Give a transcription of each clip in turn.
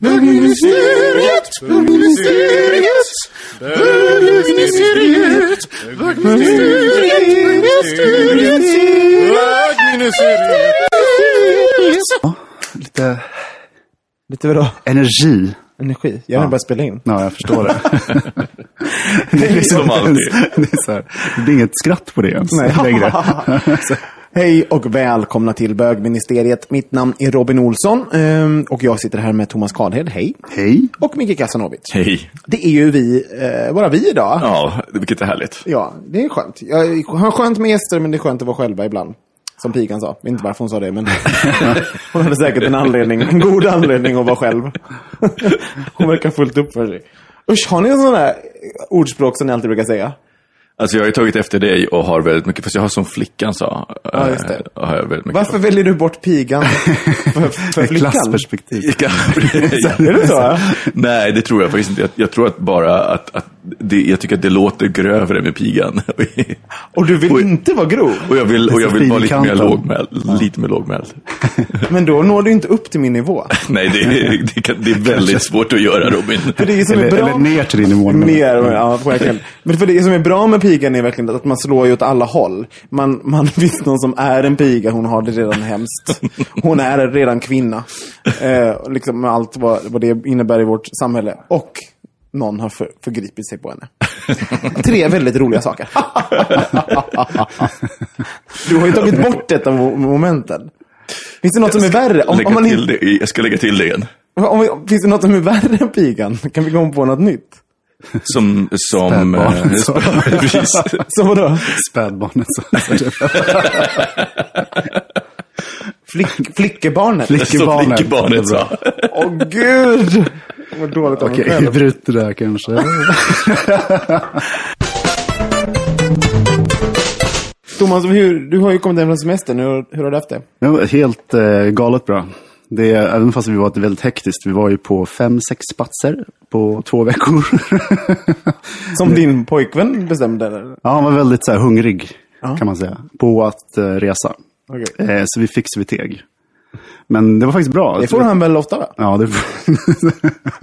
Bögministeriet, bögministeriet, bögministeriet, bögministeriet, bögministeriet. Lite Lite vadå? energi. Energi? Jag har Ja. bara spela in. Ja, jag förstår det. det, är liksom, Som alltid. det, är så här, det blir inget skratt på det ens Nej. längre. Hej och välkomna till bögministeriet. Mitt namn är Robin Olsson ehm, och jag sitter här med Thomas Karlhed. Hej. Hej. Och Micke Kasanovic. Hej. Det är ju vi, eh, bara vi idag. Ja, vilket är härligt. Ja, det är skönt. Jag har skönt med gäster, men det är skönt att vara själva ibland. Som pigan sa. Jag vet inte varför hon sa det, men hon hade säkert en anledning. En god anledning att vara själv. hon verkar fullt upp för sig. Usch, har ni en sån där ordspråk som ni alltid brukar säga? Alltså jag har ju tagit efter dig och har väldigt mycket, fast jag har som flickan sa. Ja, just det. eh, Har jag väldigt mycket Varför väljer du bort pigan för, för flickan? klassperspektiv. Ja, Är det så? Nej, det tror jag faktiskt inte. Jag, jag tror att bara att, att det, jag tycker att det låter grövre med pigan. Och du vill Oj. inte vara grov? och jag vill, och jag vill vara lite mer lågmäld. Lite mer lågmäld. Men då når du inte upp till min nivå. Nej, det, är- det, kan, det är väldigt svårt att göra Robin. För det är som är Eller, bra... eller ner till din nivå. Mer, ja, verkligen. Men för det som är bra med pigan är verkligen att man slår ju åt alla håll. Man, man finns någon som är en piga, hon har det redan hemskt. Hon är redan kvinna. Eh, liksom med allt vad, vad det innebär i vårt samhälle. Och någon har för, förgripit sig på henne. Tre väldigt roliga saker. Du har ju tagit bort detta mo- momenten. Finns det något som är värre? Om, om man det, jag ska lägga till det igen. om, finns det något som är värre än pigan? Kan vi komma på något nytt? Som, som... Spädbarn. eh, sp- Precis. Så vadå? Spädbarnet. Så, så, Flick, flickebarnet? Flickebarnet. flickebarnet sa. Åh gud! Vad dåligt av mig Okej, vi bryter där kanske. Thomas, hur, du har ju kommit hem från semestern. Hur, hur har du haft det? Helt eh, galet bra. Det, även fast vi var väldigt hektiskt. Vi var ju på fem, sex platser på två veckor. Som din pojkvän bestämde? Eller? ja, han var väldigt så här, hungrig, kan man säga, på att eh, resa. Okej. Eh, så vi fick så vi teg. Men det var faktiskt bra. Det får han väl ofta va? Ja, det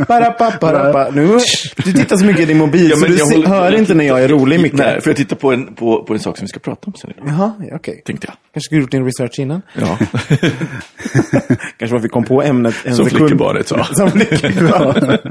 Parappa, parappa. Nu, du tittar så mycket i din mobil Ja, så men du håller- hör inte när jag är rolig mycket. Nej, för jag tittar på en, på, på en sak som vi ska prata om sen. Jaha, ja, okej. Tänkte jag. Kanske skulle gjort din research innan. Ja. Kanske varför vi kom på ämnet en Som sekund. flickebarnet sa. Som flickebarnet.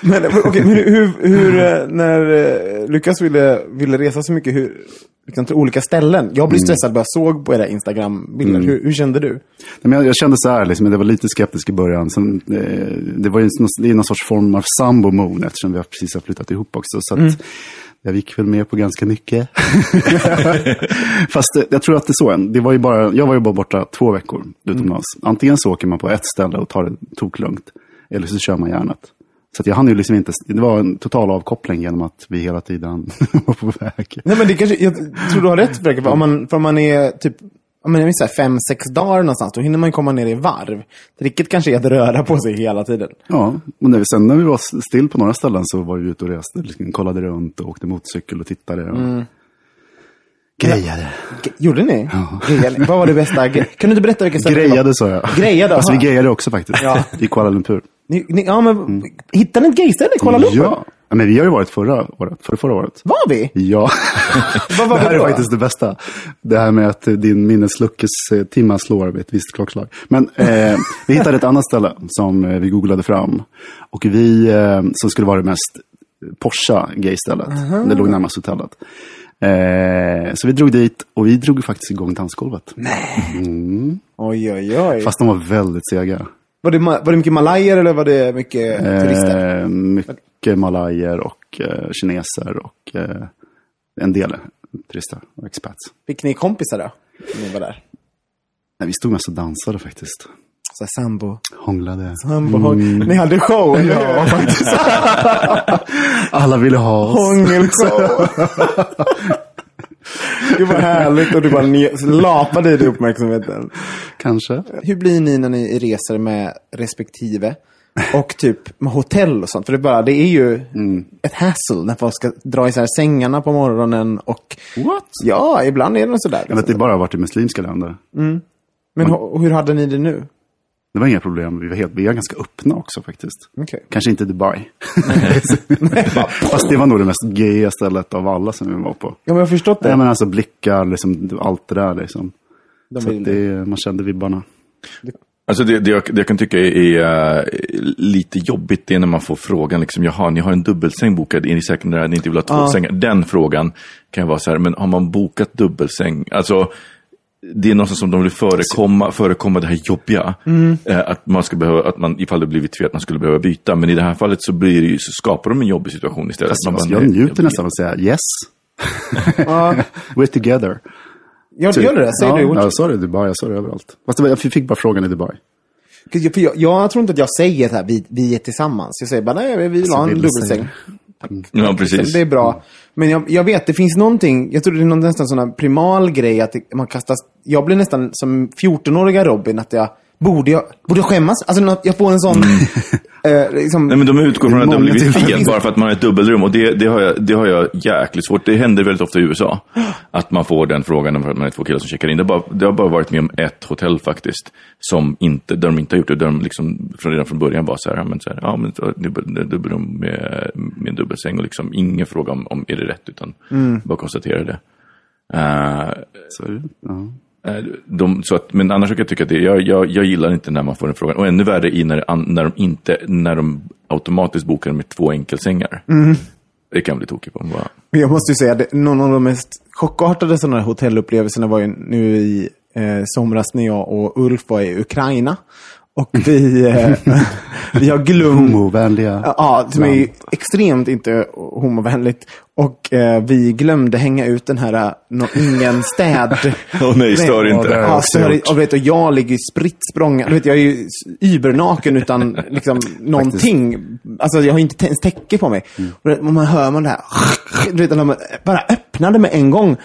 Men okej, men hur, hur, eh, när eh, Lukas ville, ville resa så mycket, hur, liksom till olika ställen. Jag blev stressad bara jag såg på era Instagram-bilder. Hur, hur kände du? Nej, men jag, jag kände så här, liksom, jag var lite skeptisk i början. Sen, eh, det var ju någon, det någon sorts form av sambo moon eftersom vi har precis har flyttat ihop också. Så att jag gick väl med på ganska mycket. Fast eh, jag tror att det är så än. Det var ju bara, jag var ju bara borta två veckor utomlands. Antingen så åker man på ett ställe och tar det toklugnt. Eller så kör man järnet. Så jag hann ju liksom inte, det var en total avkoppling genom att vi hela tiden var på väg. Nej, men det kanske, jag tror du har rätt Fredrik. För om man, för om man är typ jag vill säga fem, sex dagar någonstans, då hinner man komma ner i varv. Tricket kanske är att röra på sig hela tiden. Ja, och när vi, sen när vi var still på några ställen så var vi ute och reste. Liksom, kollade runt och åkte motorcykel och tittade. Och Grejade. Gjorde ni? Grejade. Vad var det bästa? Kan du inte berätta vilka ställen? Grejade sa jag. Grejade, Alltså vi grejade också faktiskt. Ja. I Kuala Lumpur. Ni, ni, ja, men hittade ni ett gayställe i Kuala Lumpur? Ja. Ja, Men vi har ju varit förra året, förra, förra året. Var vi? Ja, Vad var det här är faktiskt det bästa. Det här med att din minnesluckes eh, slår vid ett visst klockslag. Men eh, vi hittade ett annat ställe som eh, vi googlade fram. Och vi, eh, som skulle vara det mest Porsa gaystället. Det låg närmast hotellet. Eh, så vi drog dit och vi drog faktiskt igång dansgolvet. Oj, oj, oj. Fast de var väldigt sega. Var, det, var det mycket malajer eller var det mycket turister? Eh, mycket malajer och eh, kineser och eh, en del turister och expats. Fick ni kompisar då? När ni var där? Nej, vi stod mest och dansade faktiskt. Så här sambo. Hånglade. sambo hång- Ni hade show, eller hur? Ja, faktiskt. Alla ville ha oss. Hångelshow. Det var härligt och du bara lapade i dig uppmärksamheten. Kanske. Hur blir ni när ni reser med respektive? Och typ med hotell och sånt. För det, är bara, det är ju ett hassle när folk ska dra isär sängarna på morgonen. Och What? ja, ibland är det sådär. Jag vet, det bara varit i muslimska länder. Men ho- hur hade ni det nu? Det var inga problem. Vi var, helt, vi var ganska öppna också faktiskt. Okej. Kanske inte Dubai. Fast det var nog det mest gaya stället av alla som vi var på. Ja, men jag har förstått det. Nej, men alltså blickar, liksom, allt det där. Liksom. De Så att det, man kände vibbarna. Alltså det, det, jag, det jag kan tycka är, är eh, lite jobbigt det är när man får frågan, liksom, jaha, ni har en dubbelsäng bokad, är ni säkra när ni inte vill ha två Ja. sängar? Den frågan kan ju vara så här, men har man bokat dubbelsäng? Alltså, det är någonstans som de vill förekomma, förekomma det här jobbiga. Mm. Eh, att man ska behöva, att man, ifall det blivit fel, att man skulle behöva byta. Men i det här fallet så, blir det ju, så skapar de en jobbig situation istället. Fast, man bara, jag njuter jag nästan av att säga yes. Ja, We're together. gör, gör det? Säger ja, du? Ja, jag sa det i Dubai, jag sa det överallt. Fast jag fick bara frågan i Dubai. För jag, jag tror inte att jag säger så här, vi, vi är tillsammans. Jag säger bara, nej, vi vill Så ha en du dubbelsäng. Ja, precis. Det är bra. Men jag, jag vet, det finns någonting, jag tror det är någon nästan sån här primal grej att det, man kastas, jag blir nästan som 14-åriga Robin, att jag, borde jag, borde jag skämmas? Alltså något- jag får en sån, eh, liksom, Nej, men de utgår från att det har blivit fel bara för att man har ett dubbelrum. Och det, det, har jag, det har jag jäkligt svårt. Det händer väldigt ofta i USA. Att man får den frågan för att man är två killar som checkar in. Det har bara, det har bara varit med om ett hotell faktiskt. Som inte, där de inte har gjort det. Där de liksom från, redan från början var så här, ja, men, så här, ja, men så, dubbel, dubbelrum med, med en dubbelsäng. Och liksom ingen fråga om, om är det rätt, utan bara konstatera det. Eh, Så, ja. Eh, De, så att, men annars kan jag tycka att det, jag, jag, jag gillar inte när man får den frågan. Och ännu värre i när, när, de, inte, när de automatiskt bokar med två enkelsängar. Det kan bli tokig på. Bara. Jag måste ju säga, det, någon av de mest chockartade sådana hotellupplevelserna var ju nu i eh, somras när jag och Ulf var i Ukraina. Och vi, eh, vi har glömt... Homovänliga. Ja, som är ju extremt inte homovänligt. Och eh, vi glömde hänga ut den här eh, nå- ingen städ... Åh nej, stör inte. Ja, stör, och, vet, och jag ligger ju spritt språngande. Du vet, jag är ju übernaken utan liksom någonting. Alltså jag har inte ens täcke på mig. Mm. Och, man hör man det här. Du vet, man bara öppnade med en gång.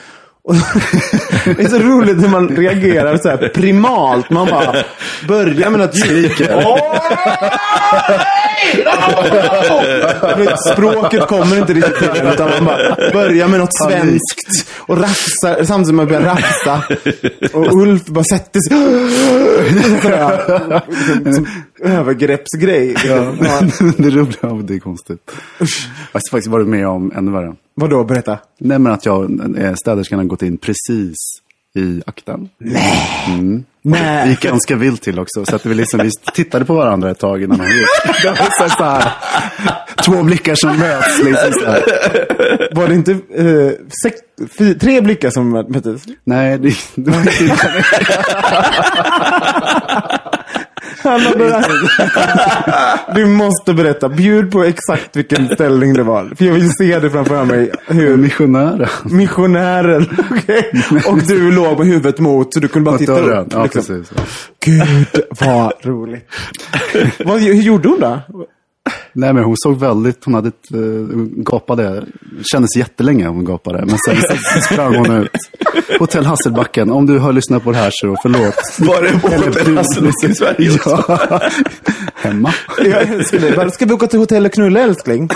Det är så roligt hur man reagerar så här primalt. Man bara börjar med något vet, Språket kommer inte riktigt till en, utan man bara börjar med något svenskt och rafsar, samtidigt som man börjar rafsa. Och Ulf bara sätter sig. Som övergreppsgrej. Ja. det roliga, ja, det är konstigt. Jag har faktiskt varit med om ännu värre. Vadå, berätta. Nej, men att jag, eh, städerskan har gått in precis i akten. Mm. Det Nej. gick ganska vilt till också. Så att vi, liksom, vi tittade på varandra ett tag innan han gick. Det var så här, två blickar som möts. Liksom, så här. Var det inte eh, sex, fy, tre blickar som möttes? Nej, det, det var inte Han hade- Du måste berätta. Bjud på exakt vilken ställning det var. För jag vill se det framför mig. Hur missionären. missionären. okej. Och du låg med huvudet mot så du kunde bara titta upp. Ja, liksom. precis. Gud, vad roligt. vad, hur gjorde hon då? Nej, men hon såg väldigt, hon hade ett, uh, gapade, kändes jättelänge hon gapade. Men sen sprang hon ut. Hotell Hasselbacken, om du har lyssnat på det här så förlåt. Var det på Hotell Hasselbacken i Sverige också? Ja. Hemma. Jag det. Bara, Ska vi åka till hotell och knulla älskling?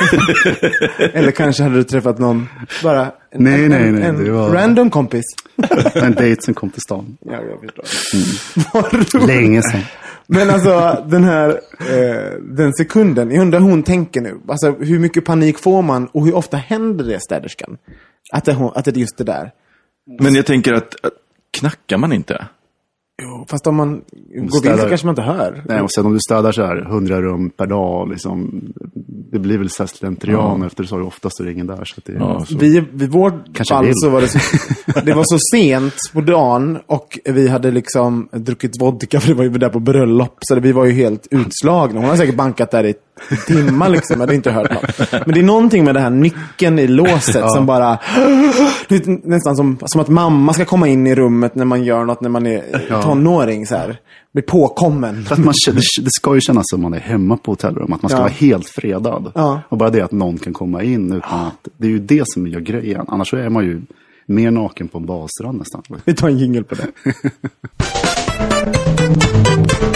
Eller kanske hade du träffat någon, bara en, Nej, en, nej, en, nej, en det var- random kompis. En dejt som kom till stan. Ja, jag förstår. Roligt. Länge sedan. Men alltså den här, eh, den sekunden. Jag undrar hur hon tänker nu. Alltså hur mycket panik får man och hur ofta händer det städerskan? Att det, att det är just det där. Men jag tänker att, att knackar man inte? Jo, fast om man går vilse kanske man inte hör. Nej, och sen om du städar så här 100 rum per dag, liksom, det blir väl så här slentrian efter så har du oftast är det ingen där. Så att det, Ja, så. Vi, vid vårt Kanske fall vill. så var det så, det var så sent på dagen och vi hade liksom druckit vodka för det var ju där på bröllop. Så vi var ju helt utslagna. Hon har säkert bankat där i timmar liksom. Jag hade inte hört något. Men det är någonting med den här nyckeln i låset som bara... Det är nästan som, som att mamma ska komma in i rummet när man gör något när man är tonåring. Så här. Blir påkommen. För att man, det ska ju kännas som man är hemma på hotellrum, att man ska Ja. vara helt fredad. Ja. Och bara det att någon kan komma in utan att, det är ju det som gör grejen. Annars så är man ju mer naken på en badstrand nästan. Vi tar en jingel på det.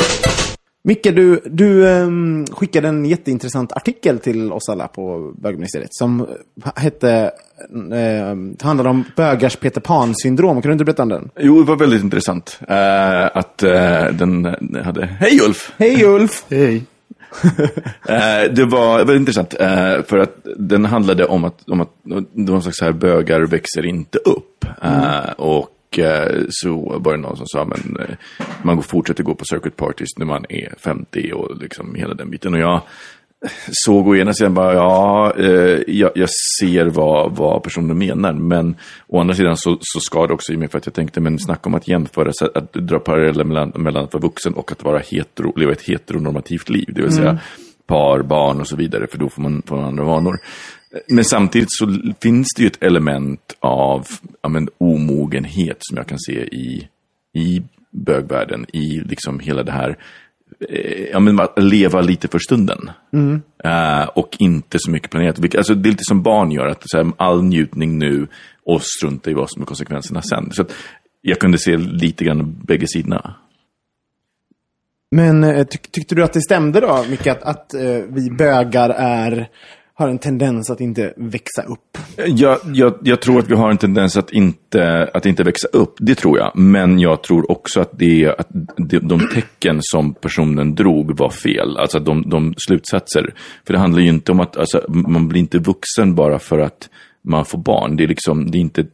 Micke, du, du ehm, skickade en jätteintressant artikel till oss alla på bögministeriet som hette, uh, handlade om bögars Peter Pan-syndrom. Kan du inte berätta om den? Jo, det var väldigt intressant. eh, att eh, den hade... Hej Ulf! Hej Ulf! Hej! Eh, det var väldigt intressant, eh, för att den handlade om att, om att en slags så här, bögar växer inte upp. Eh, och eh, så var det någon som sa, men eh, man fortsätter gå på circuit parties när man är 50 och liksom hela den biten. Och jag såg å ena sidan bara, ja, eh, jag, jag ser vad, vad personen menar, men å andra sidan så, så ska det också i mig för att jag tänkte, men snacka om att jämföra, att, att dra paralleller mellan, mellan att vara vuxen och att vara hetero, leva ett heteronormativt liv, det vill säga par, barn och så vidare, för då får man, får man andra vanor. Men samtidigt så finns det ju ett element av ja, men, omogenhet som jag kan se i, i bögvärlden, i liksom hela det här eh, ja, men att leva lite för stunden. Eh, och inte så mycket planerat. Alltså, det är lite som barn gör, att så här, all njutning nu och strunta i vad som är konsekvenserna sen. Så jag kunde se lite grann bägge sidorna. Men eh, tyck, tyckte du att det stämde då, Micke, att, att eh, vi bögar är, har en tendens att inte växa upp? Jag, jag, jag tror att vi har en tendens att inte, att inte växa upp, det tror jag. Men jag tror också att, det, att de, de tecken som personen drog var fel. Alltså de, de slutsatser. För det handlar ju inte om att, alltså, man blir inte vuxen bara för att man får barn. Det är liksom, det är inte,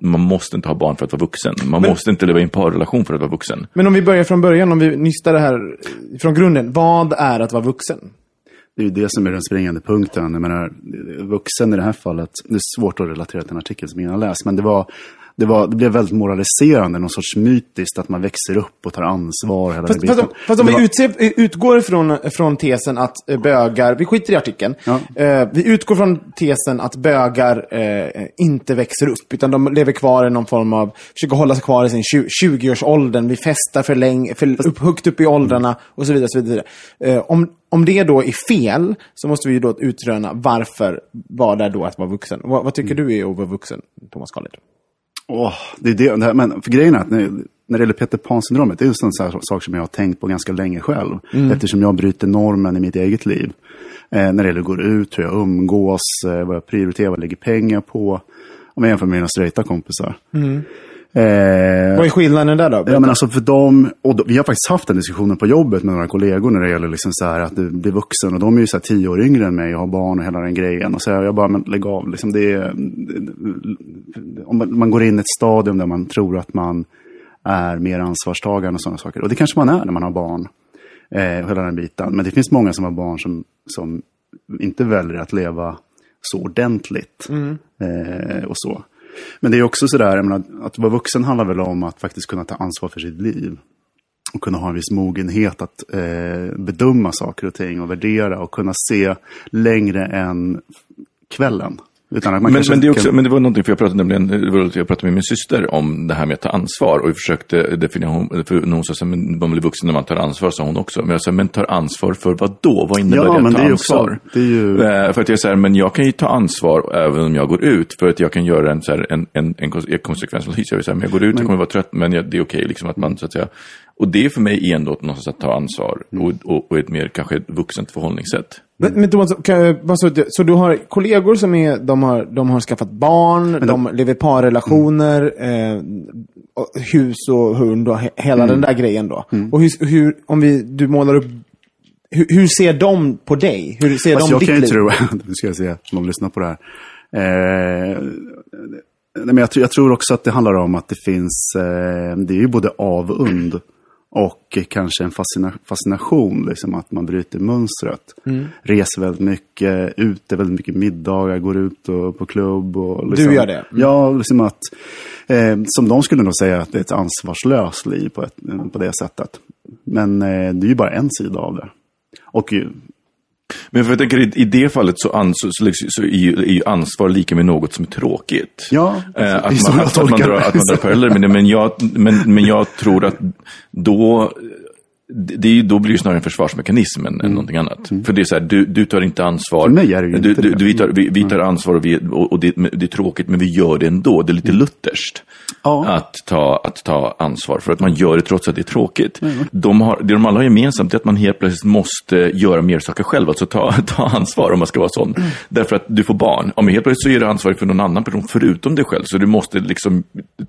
man måste inte ha barn för att vara vuxen. Man måste inte leva i en parrelation för att vara vuxen. Men om vi börjar från början, om vi nystar det här från grunden. Vad är att vara vuxen? Det är ju det som är den springande punkten. Jag menar, vuxen i det här fallet, det är svårt att relatera till en artikel som ingen har läst, men det var, det, var, det blev väldigt moraliserande, någon sorts mytiskt att man växer upp och tar ansvar. Hela Fast, fast, om, fast om vi var- utser, utgår från, från tesen att eh, bögar, vi skiter i artikeln. Ja. Eh, vi utgår från tesen att bögar eh, inte växer upp, utan de lever kvar i någon form av, försöker hålla sig kvar i sin 20 20-årsåldern, vi festar för länge, för upp, högt upp i åldrarna och så vidare. Så vidare. Eh, om, om det då är fel, så måste vi ju då utröna varför var det då att vara vuxen. Vad, vad tycker du är att vara vuxen, Thomas Karlid? Åh, det är det, men för grejen är att när, när det gäller Peter Pan-syndromet, det är en sån sak som jag har tänkt på ganska länge själv. Eftersom jag bryter normen i mitt eget liv. Eh, när det gäller att gå ut, hur jag umgås, eh, vad jag prioriterar, vad jag lägger pengar på. Om jag jämför med mina straighta kompisar. Eh, Vad är skillnaden där då? Ja, men alltså för dem, och då, vi har faktiskt haft den diskussionen på jobbet med några kollegor när det gäller liksom så här att du blir vuxen. Och de är ju så här tio år yngre än mig och har barn och hela den grejen. Och så här, jag bara, men lägg av. Liksom det är, om man, man går in i ett stadium där man tror att man är mer ansvarstagande och sådana saker. Och det kanske man är när man har barn. Eh, och hela den biten. Men det finns många som har barn som, som inte väljer att leva så ordentligt. Eh, och så. Men det är också sådär, jag menar, att vara vuxen handlar väl om att faktiskt kunna ta ansvar för sitt liv. Och kunna ha en viss mogenhet att eh, bedöma saker och ting och värdera och kunna se längre än kvällen. Att Men, men, det också, kan- men det var någonting, för jag pratade nämligen, jag pratade med min syster om det här med att ta ansvar. Och vi försökte definiera, hon- för när hon sa men man blir vuxen när man tar ansvar, sa hon också. Men jag sa, men tar ansvar för vad då? Vad innebär Ja, det men att ta det är också- ansvar? det ju- Eh, för att jag säger, men jag kan ju ta ansvar även om jag går ut. För att jag kan göra en, så här, en, en, en en konsekvensanalys. Jag vill säga, men jag går ut, jag kommer vara trött, men jag, det är okej. liksom att man, så att säga, och det är för mig ändå någonstans att ta ansvar. Mm. Och, och, och ett mer kanske vuxent förhållningssätt. Men, men Thomas, kan, jag- du? så du har kollegor som är, de har, de har skaffat barn, de, lever i parrelationer. Eh, och hus och hund och he hela den där grejen då. Och hur, hur, om vi, du målar upp, hur, hur ser de på dig? Hur ser Fast de jag ditt kan ju liv? tro, nu ska jag se om de lyssnar på det här. Eh, nej, men jag, tror- jag tror också att det handlar om att det finns, eh, det är ju både avund och kanske en fascina, fascination, liksom att man bryter mönstret. Mm. Reser väldigt mycket, ute väldigt mycket middagar, går ut och, på klubb. Och liksom, Du gör det? Mm. Ja, liksom att, eh, som de skulle nog säga, att det är ett ansvarslöst liv på, ett, på det sättet. Men eh, det är ju bara en sida av det. Och Men för jag tänker i, i det fallet så, ans, så, liksom- är, ju, ansvar lika med något som är tråkigt. Ja, Eh, att, man, att, att, man drar, att man drar paralleller med det. Men jag, men, men jag tror att då, det är ju, då blir det snarare en försvarsmekanism än, än någonting annat. För det är så här, du, du tar inte ansvar. Mm. För mig är det ju du, inte du, det. vi, tar, vi, vi tar ansvar och, vi, och, och det, det är tråkigt, men vi gör det ändå. Det är lite lutherskt. Ja. Att, ta, att ta ansvar, för att man gör det trots att det är tråkigt. De har, det de alla har gemensamt är att man helt plötsligt måste göra mer saker själv, alltså ta, ta ansvar om man ska vara sån. Därför att du får barn. Om helt plötsligt så är du ansvarig för någon annan person förutom dig själv, så du måste liksom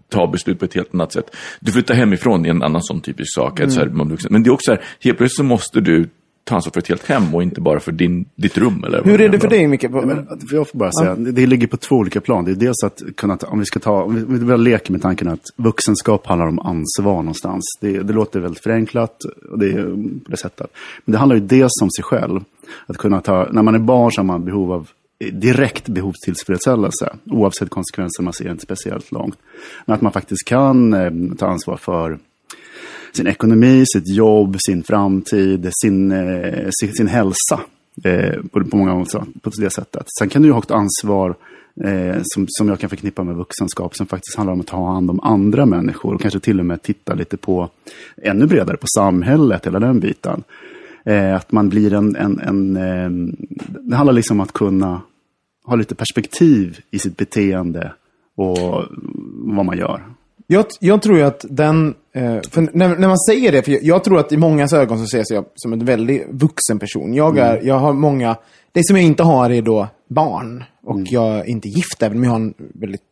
ta beslut på ett helt annat sätt. Du flyttar hemifrån i en annan sån typisk sak. Att så här. Men det är också så här, helt plötsligt så måste du ta ansvar för ett helt hem och inte bara för din, ditt rum. Eller Hur är det för dig, Micke? Men, för jag får bara säga, det, det ligger på två olika plan. Det är dels att kunna ta, om vi ska ta, om vi, väl leker med tanken att vuxenskap handlar om ansvar någonstans. Det, det låter väldigt förenklat och det är på det sättet. Men det handlar ju dels om sig själv. Att kunna ta, när man är barn så har man behov av direkt behovstillfredsställelse. Oavsett konsekvenser, man ser inte speciellt långt. Men att man faktiskt kan eh, ta ansvar för sin ekonomi, sitt jobb, sin framtid, sin, eh, sin, sin hälsa. Eh, på, på många sätt, på det sättet. Sen kan du ju ha ett ansvar eh, som, som jag kan förknippa med vuxenskap som faktiskt handlar om att ta hand om andra människor och kanske till och med titta lite på ännu bredare på samhället, hela den biten. Eh, att man blir en, en, en eh, det handlar liksom om att kunna ha lite perspektiv i sitt beteende och vad man gör. Jag, jag tror ju att den... För när, när man säger det, för jag, jag tror att i mångas ögon så ses jag som en väldigt vuxen person. Jag, är, jag har många... Det som jag inte har är då barn. Och jag är inte gift, även om jag har en väldigt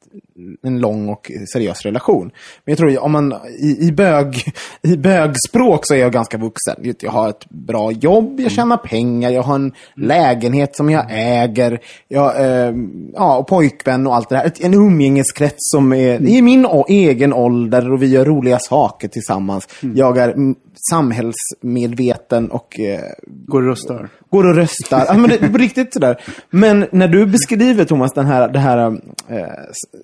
en lång och seriös relation. Men jag tror om man i, i, bög, i bögspråk så är jag ganska vuxen. Jag har ett bra jobb, jag tjänar pengar, jag har en lägenhet som jag äger. Jag, eh, ja, och pojkvän och allt det där. En umgängeskrets som är i min egen ålder och vi gör roliga saker tillsammans. Jag är mm, samhällsmedveten och eh, Går och röstar. går och röstar. Ja, men det på riktigt sådär. Men när du beskriver, Thomas, den här, det här, eh,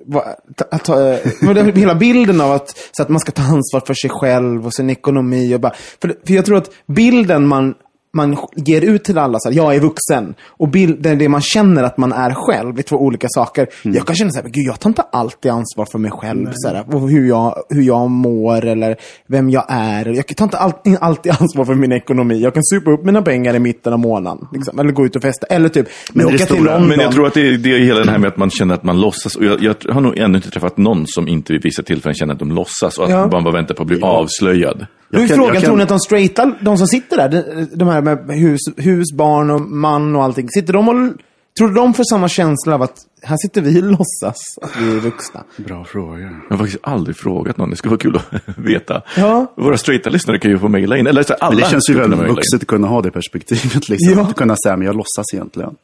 va, ta, ta, eh, hela bilden av att, så att man ska ta ansvar för sig själv och sin ekonomi. Och bara, för, för jag tror att bilden man, man ger ut till alla, så här, jag är vuxen. Och bilden, det man känner att man är själv, är två olika saker. Jag kan känna så här, gud, jag tar inte alltid ansvar för mig själv. Så här, och hur, jag, hur jag mår eller vem jag är. Jag tar inte alltid, alltid ansvar för min ekonomi. Jag kan supa upp mina pengar i mitten av månaden. Liksom, eller gå ut och festa. Eller typ, Men åka till London. Men jag tror att det är, det är hela det här med att man känner att man låtsas. Och jag, jag har nog ännu inte träffat någon som inte vid vissa tillfällen känner att de låtsas. Och att Ja. man bara väntar på att bli avslöjad. Då är kan- frågan, kan- tror ni att de straighta, de som sitter där, de, de här med hus, hus, barn och man och allting, sitter de och, tror du de får samma känsla av att här sitter vi och låtsas att vi är vuxna? Bra fråga. Jag har faktiskt aldrig frågat någon. Det skulle vara kul att veta. Ja. Våra straighta lyssnare kan ju få mejla in. Eller alla Men det känns ju väldigt vuxet att kunna ha det perspektivet. Liksom. Ja. Att kunna säga, men jag låtsas egentligen.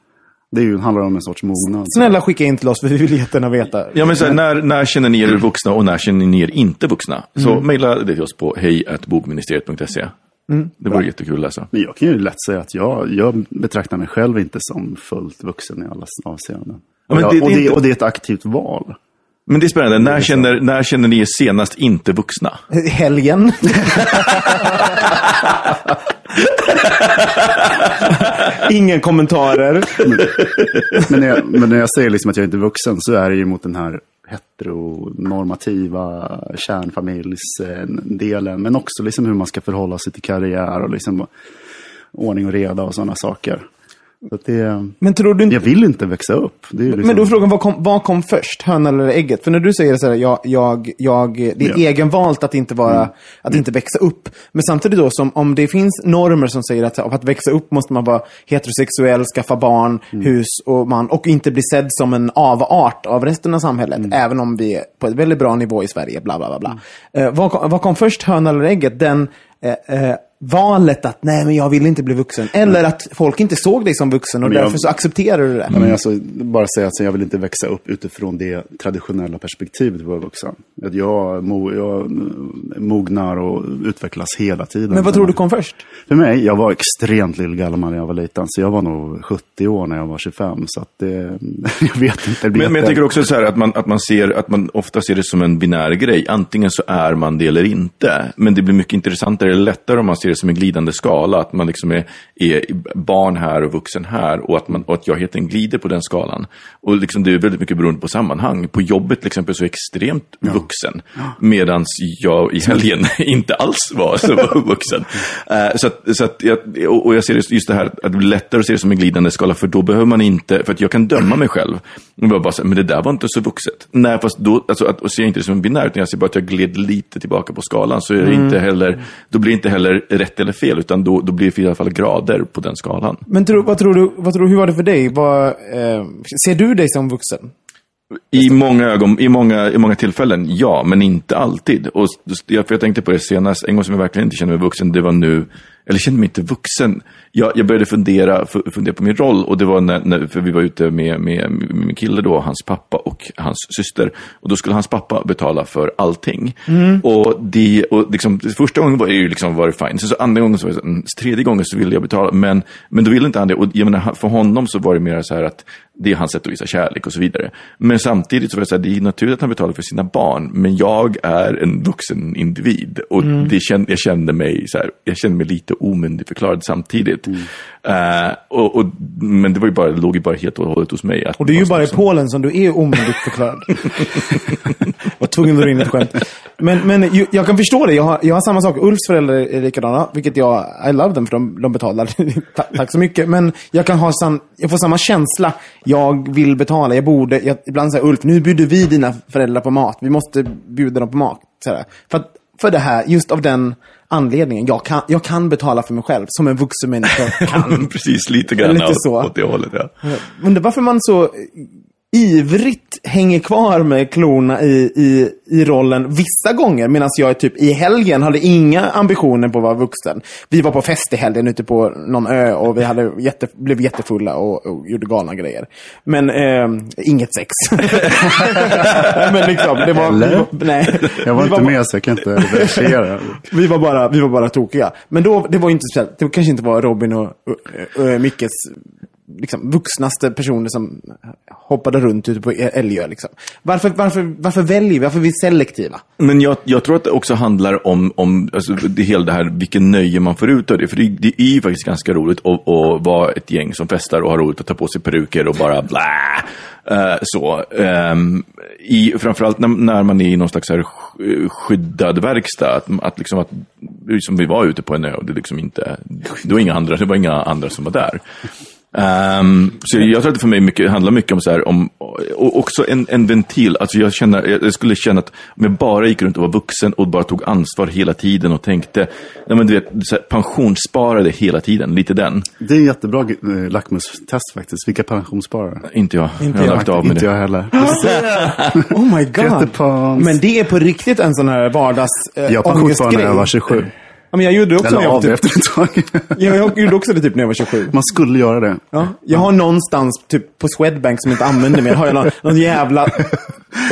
Det ju, handlar om en sorts mognad. Snälla skicka in till oss, för vi vill jättegärna veta. Ja, men så här, när, när känner ni er vuxna och när känner ni er inte vuxna? Så mejla det till oss på hejatbogministeriet.se. det vore jättekul att läsa. Men jag kan ju lätt säga att jag, jag betraktar mig själv inte som fullt vuxen i alla avseenden. Ja, men och, det- jag, och, det är det, inte- och det är ett aktivt val. Men det är spännande. När känner, när känner ni er senast inte vuxna? Helgen. Inga kommentarer. Men när, jag, men när jag säger liksom att jag inte är vuxen så är det ju mot den här heteronormativa kärnfamiljsdelen. Men också liksom hur man ska förhålla sig till karriär och liksom ordning och reda och sådana saker. Det, Men tror du inte... jag vill inte växa upp. Liksom, Men då är frågan, vad kom, vad kom först? Hönan eller ägget? För när du säger så här, jag, jag, jag, det är Ja. Mm. egenvalt att inte vara, att inte växa upp. Men samtidigt då, som om det finns normer som säger att för att växa upp måste man vara heterosexuell, skaffa barn, Mm. hus och man, och inte bli sedd som en avart av resten av samhället. Mm. Även om vi är på ett väldigt bra nivå i Sverige, bla bla bla. bla. Eh, vad, kom, vad kom först, hönan eller ägget? Den, eh, eh, valet att nej men jag vill inte bli vuxen. Eller att folk inte såg dig som vuxen och Men jag- därför så accepterar du det. Men alltså, bara säga att jag vill inte växa upp utifrån det traditionella perspektivet på att vara vuxen. Att jag, mo, jag mognar och utvecklas hela tiden. Men vad tror du kom först? För mig, jag var extremt lillgammal när jag var liten. Så jag var nog 70 år när jag var 25. Så att det, jag vet inte. Men, men jag tänker också så här att man, att man ser, att man ofta ser det som en binär grej. Antingen så är man det eller inte. Men det blir mycket intressantare eller lättare om man ser det som en glidande skala. Att man liksom är, är barn här och vuxen här. Och att, man, och att jag heter en glider på den skalan. Och liksom det är väldigt mycket beroende på sammanhang. På jobbet till exempel så är jag extremt vuxen. Medan jag i helgen inte alls var så vuxen. Eh, så att, så att jag, och jag ser det, just det här att det blir lättare att se det som en glidande skala. För då behöver man inte, för att jag kan döma mig själv. Och bara, så här, men det där var inte så vuxet. Nej, fast då alltså, att, och ser jag inte det som en binär, utan jag ser bara att jag gled lite tillbaka på skalan. Så är det inte heller, då blir det inte heller rätt eller fel, utan då, då blir det i alla fall grader på den skalan. Men tro, vad tror du, vad tror, hur var det för dig? Vad, eh, ser du dig som vuxen? I många, ögon, i, många, I många tillfällen, ja, men inte alltid. Och jag, för jag tänkte på det senast, en gång som jag verkligen inte kände mig vuxen, det var nu, eller kände mig inte vuxen. Jag, jag började fundera, fu- fundera på min roll och det var när, när för vi var ute med, med, med min kille då, hans pappa och hans syster. Och då skulle hans pappa betala för allting. Och, det, och liksom, första gången var det ju liksom, var det fine. Sen så andra gången, så var det, mm, tredje gången så ville jag betala. Men, men då ville inte han det. Och jag menar, för honom så var det mer så här att det är hans sätt att visa kärlek och så vidare. Men samtidigt så var det så här, det är naturligt att han betalar för sina barn, men jag är en vuxen individ. Och det kände, jag, kände mig så här, jag kände mig lite omyndigförklarad samtidigt. Eh, och, och, men det var ju bara, låg ju bara helt och hållet hos mig. Och det är ju bara i någonstans- Polen som du är omyndigförklarad. var tvungen att dra in ett skämt. Men, men ju- jag kan förstå det. Jag har, jag har samma sak. Ulfs föräldrar är likadana, vilket jag, I love them för de, de betalar. Ta, tack så mycket. Men jag kan ha sam, jag får samma känsla. Jag vill betala. Jag borde, jag, ibland säger Ulf, nu bjuder vi dina föräldrar på mat. Vi måste bjuda dem på mat. För, att, för det här, just av den anledningen. Jag kan, jag kan betala för mig själv, som en vuxen människa kan. Precis, lite grann Lite så. åt det hållet. Ja. Undrar varför man så ivrigt hänger kvar med klorna i, i, i rollen vissa gånger. Medan jag typ i helgen hade inga ambitioner på att vara vuxen. Vi var på fest i helgen ute på någon ö och vi hade jätte, blev jättefulla och, och gjorde galna grejer. Men eh, inget sex. Men liksom, det var... Eller? Vi var nej. Jag var Vi inte med så jag kan inte verifiera. vi var bara, vi var bara tokiga. Men då, det var inte speciellt. Det kanske inte var Robin och uh, uh, Mickes liksom, vuxnaste personer som hoppade runt ute på Älgö. Liksom. Varför, varför, varför väljer vi? Varför är vi selektiva? Men jag, jag tror att det också handlar om, om alltså, det hela det här, vilken nöje man får ut av det. För det, det är ju faktiskt ganska roligt att, att vara ett gäng som festar och har roligt att ta på sig peruker och bara blä. Eh, så. Um, i, framförallt när, när man är i någon slags här skyddad verkstad. Att, att, liksom att, som vi var ute på en ö och det, liksom inte, det, var inga andra, det var inga andra som var där. Ehm, så jag tror att det för mig mycket, handlar mycket om, så här, om och också en, en ventil. Alltså jag, känner, jag skulle känna att om jag bara gick runt och var vuxen och bara tog ansvar hela tiden och tänkte, nej men du vet, så här, pensionssparade hela tiden, lite den. Det är en jättebra eh, lackmustest faktiskt. Vilka pensionssparare? Inte jag, Inte jag har jag. lagt av med Inte det. jag heller. Oh my god. Men det är på riktigt en sån här vardags äh, Jag pensionssparade när jag var 27. Ja, men jag gjorde också när Eller jag var av typ, efter ett tag. jag, jag gjorde också det typ när jag var 27. Man skulle göra det. Ja, jag har någonstans typ på Swedbank som jag inte använder mer, har jag någon, någon jävla...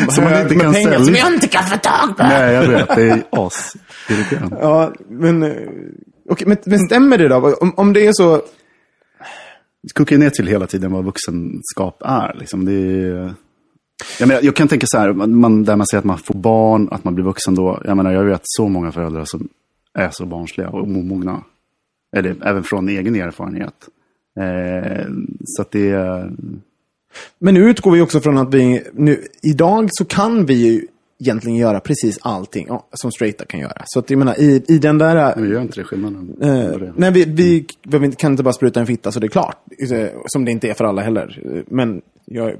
Som man inte kan pengar sälja. Som jag inte kan få tag på. Nej, jag vet. Det är asirriterande. Ja, men... eh, Okej, men, men stämmer det då? Om, om det är så... Det kokar ju ner till hela tiden vad vuxenskap är. Liksom. Det är... Jag, menar, jag kan tänka så här, man, där man säger att man får barn, att man blir vuxen då. Jag menar, jag vet så många föräldrar som är så barnsliga och omogna. Eller även från egen erfarenhet. Eh, så att det. Men nu utgår vi också från att vi... Nu, idag så kan vi ju egentligen göra precis allting ja, som straighta kan göra. Så att jag menar, i, i den där... Men gör inte det skillnaden? Eh, nej, vi, vi, vi kan inte bara spruta en fitta så det är klart. Eh, Som det inte är för alla heller. Men jag,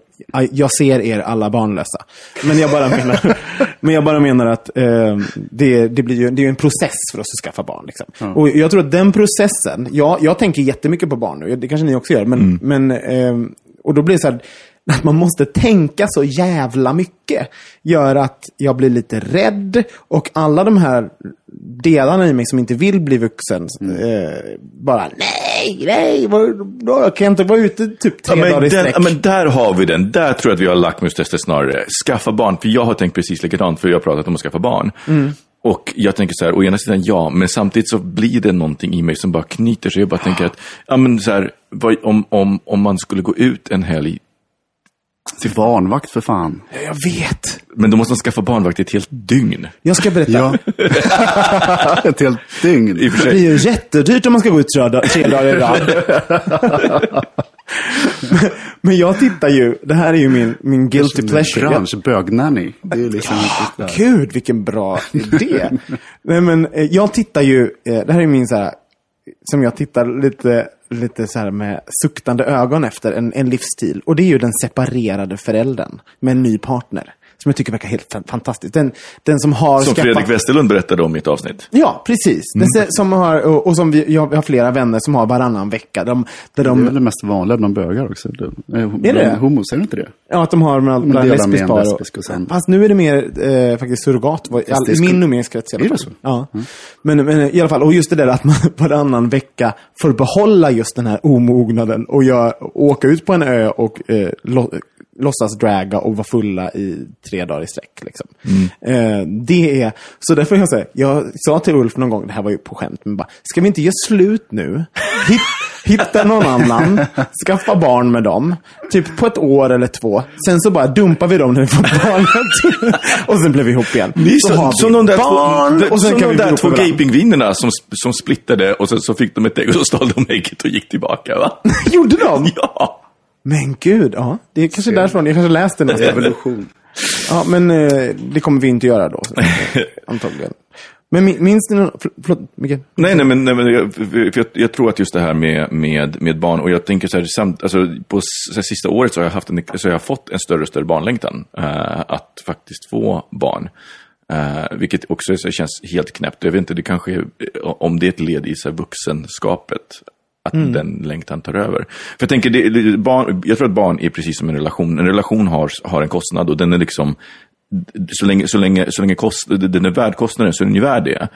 jag ser er alla barnlösa. Men jag bara menar, men jag bara menar att eh, det, det blir ju det är en process för oss att skaffa barn. Liksom. Och jag tror att den processen, ja, jag tänker jättemycket på barn nu, det kanske ni också gör, men, men eh, och då blir det så här, att man måste tänka så jävla mycket gör att jag blir lite rädd och alla de här delarna i mig som inte vill bli vuxen eh, bara nej, nej, då kan jag inte vara ute typ tre Ja, men, dagar i sträck. ja, men där har vi den. Där tror jag att vi har lackmustestet snarare. Skaffa barn. För jag har tänkt precis likadant, för jag har pratat om att skaffa barn. Mm. Och jag tänker så här, å ena sidan ja, men samtidigt så blir det någonting i mig som bara knyter sig. Jag bara tänker att, ja men så här, om, om, om man skulle gå ut en helg, Till barnvakt för fan. Jag vet. men då måste man skaffa barnvakt i ett helt dygn. Jag ska berätta. Ja. Ett helt dygn. I och för Det sig. blir ju jättedyrt om man ska gå ut tre, dag- tre dagar i rad. Men- jag tittar ju, det här är ju min, min guilty pleasure. Bransch, bögnanny. Det är liksom där. Gud, vilken bra idé. Nej, men eh, jag tittar ju, eh, det här är min så här, som jag tittar lite, lite så här med suktande ögon efter, en, en livsstil. Och det är ju den separerade föräldern med en ny partner. Som jag tycker verkar helt fan- fantastiskt. Den, den som har Som skaffat... Fredrik Westerlund berättade om i ett avsnitt. Ja, precis. Den se- som har, och, och som vi, jag har flera vänner som har varannan vecka. De, där Det är de, väl det mest vanliga bland bögar också. Det, är Är det? Homos, är det inte det? Ja, att de har med De bland delar lesbisk par. lesbisk och sen- Fast nu är det mer eh, faktiskt surrogat. I, all, det I min umgängeskrets i alla Är det fall. så? Mm. Ja. Men, men i alla fall, och just det där att man varannan vecka får behålla just den här omognaden och jag, åka ut på en ö och eh, lo, låtsas draga och vara fulla i tre dagar i sträck. Liksom. Mm. Eh, det är, så därför jag säga, jag sa till Ulf någon gång, det här var ju på skämt, men bara, ska vi inte göra slut nu? Hitt, hitta någon annan, skaffa barn med dem, typ på ett år eller två. Sen så bara dumpar vi dem när vi får barnet. och sen blir vi ihop igen. Ni, så har vi som de där barn, två, och sen som kan de vi där två gaypingvinerna som, som splittade och sen så fick de ett ägg och så stal de ägget och gick tillbaka va? Gjorde de? Ja! Men gud, ja. Det är kanske därifrån. Jag kanske läste någonstans. Evolution. Ja, men eh, det kommer vi inte göra då. Antagligen. Men min- minns ni någon... för- Förlåt, Micke? Nej, nej, men, nej, men jag, jag, jag tror att just det här med, med, med barn, och jag tänker så här, samt, alltså, på här, sista året så har jag, haft en, så har jag fått en större och större barnlängtan. eh, att faktiskt få barn. Eh, vilket också så här, känns helt knäppt. Jag vet inte, det kanske är, om det är ett led i så här, vuxenskapet. Att den längtan tar över. För jag tänker, det, barn, jag tror att barn är precis som en relation. En relation har, har en kostnad och den är liksom, så länge, så länge, så länge kost, den är värd kostnaden så är den ju värd det.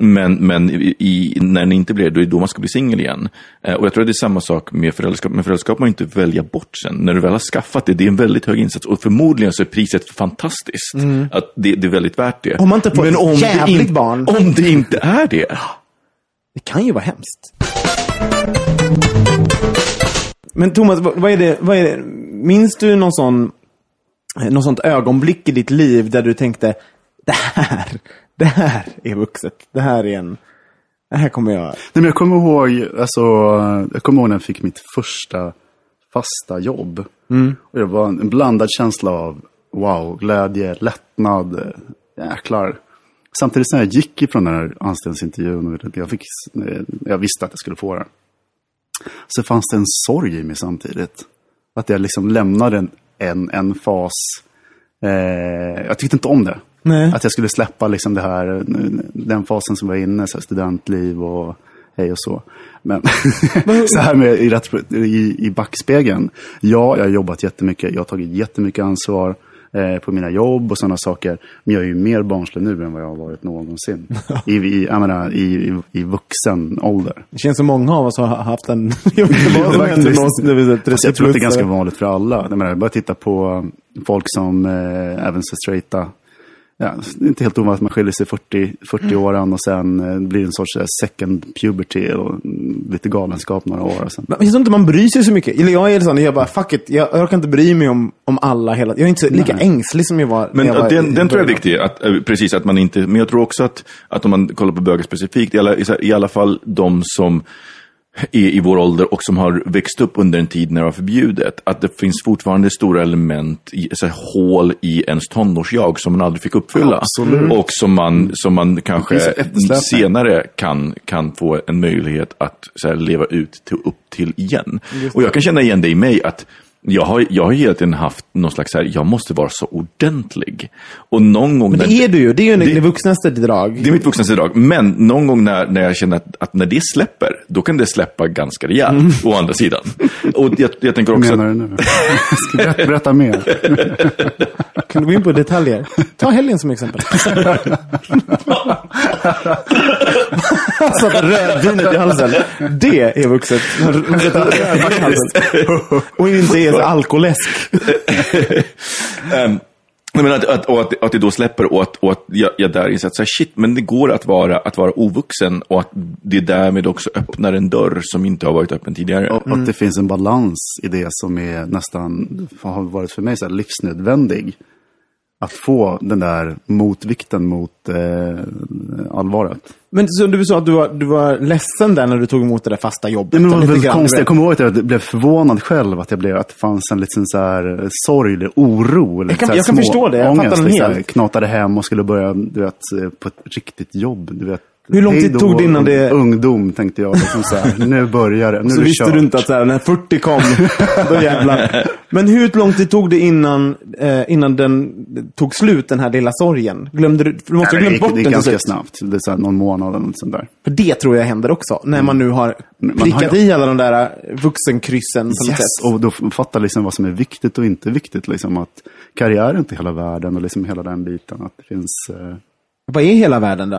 Men, men i, när den inte blir det, då är det då man ska bli singel igen. Eh, och jag tror att det är samma sak med föräldraskap. Men föräldraskap man inte välja bort sen. När du väl har skaffat det, det är en väldigt hög insats. Och förmodligen så är priset fantastiskt. Att det, det är väldigt värt det. Om man inte får men ett jävligt inte- barn. Om det inte är det. Det kan ju vara hemskt. Men Thomas, vad är det, vad är det, minns du någon sån, någon sånt ögonblick i ditt liv där du tänkte, det här, det här är vuxet. Det här är en, det här kommer jag... Nej, men jag kommer ihåg, alltså, jag kommer ihåg när jag fick mitt första fasta jobb. Och det var en blandad känsla av wow, glädje, lättnad, eh, jäklar. Samtidigt när jag gick ifrån den här anställningsintervjun och jag, fick, eh, jag visste att jag skulle få den. Så fanns det en sorg i mig samtidigt. Att jag liksom lämnade en, en, en fas. Eh, jag tyckte inte om det. Nej. Att jag skulle släppa liksom det här, den fasen som var inne, så studentliv och hej och så. Men så här med i, i, i backspegeln. Ja, jag har jobbat jättemycket. Jag har tagit jättemycket ansvar eh, på mina jobb och sådana saker. Men jag är ju mer barnslig nu än vad jag har varit någonsin. I, i, jag menar, i, i, i vuxen ålder. Det känns som många av oss har haft en... Jag vet inte vad som hände med oss när vi var 30 Fast jag tror att det är ganska vanligt för alla. Jag menar, bara titta på folk som eh, även så straighta. Ja, det är inte helt ovanligt att man skiljer sig 40, 40 åren och sen eh, blir det en sorts eh, second puberty och lite galenskap några år. Och sen. Men jag tror inte man bryr sig så mycket. Eller jag är sån, jag bara, fuck it, jag orkar inte bry mig om, om alla hela Jag är inte så, lika Nej. ängslig som jag var Men jag var den, den tror jag är viktig, att, eh, precis att man inte, men jag tror också att, att om man kollar på bögar specifikt, i alla, i alla fall de som i, i vår ålder och som har växt upp under en tid när det var förbjudet, att det finns fortfarande stora element, i, så här, hål i ens tonårsjag som man aldrig fick uppfylla. Absolut. Och som man, som man kanske senare kan, kan få en möjlighet att så här, leva ut till, upp till igen. Och jag kan känna igen det i mig att jag har, jag har hela tiden haft någon slags här, jag måste vara så ordentlig. Och någon gång... Men det när- är du ju. Det är ju en- Det- det vuxnaste drag. det är mitt vuxnaste drag. Men någon gång när, när jag känner att, att när det släpper, då kan det släppa ganska rejält. Å andra sidan. Och jag, jag tänker också menar du nu? Ska berätta, berätta mer. Kan du gå in på detaljer? Ta helgen som exempel. Satt rödvinet i halsen. Det är vuxet. Rödvin i halsen. Och inte är så alkoläsk. Nej, men att, att, och att, att det då släpper och att, och att jag, jag där inser att så här, shit, men det går att vara, att vara ovuxen och att det därmed också öppnar en dörr som inte har varit öppen tidigare. Och att det finns en balans i det som är nästan, har varit för mig så här livsnödvändig. Att få den där motvikten mot eh, allvaret. Men så du sa att du var, du var ledsen där när du tog emot det där fasta jobbet. Det var väldigt konstigt. Jag kommer ihåg att jag blev förvånad själv att, jag blev, att det fanns en liten så här eh, sorg, eller oro. Eller Jag kan- jag kan förstå det. Jag ångest, fattar den liksom. helt. Knatade hem och skulle börja du vet, eh, på ett riktigt jobb. Du vet. Hur lång tid tog det innan det- Ungdom tänkte jag. Liksom så här, nu börjar det. Nu Så det visste kört. du inte att så här, när 40 kom, då jävlar. Men hur lång tid tog det innan, eh, innan den tog slut, den här lilla sorgen? Glömde du? Du måste ha glömt det gick, bort det den gick ganska snabbt. Det är så här, någon månad eller något sånt där. För det tror jag händer också. När man nu har har prickat ju- i alla de där eh, vuxenkryssen på Yes, sätt. och då fattar liksom vad som är viktigt och inte viktigt. Liksom att karriär är inte hela världen och liksom hela den biten. Att det finns... Eh, Vad är hela världen då?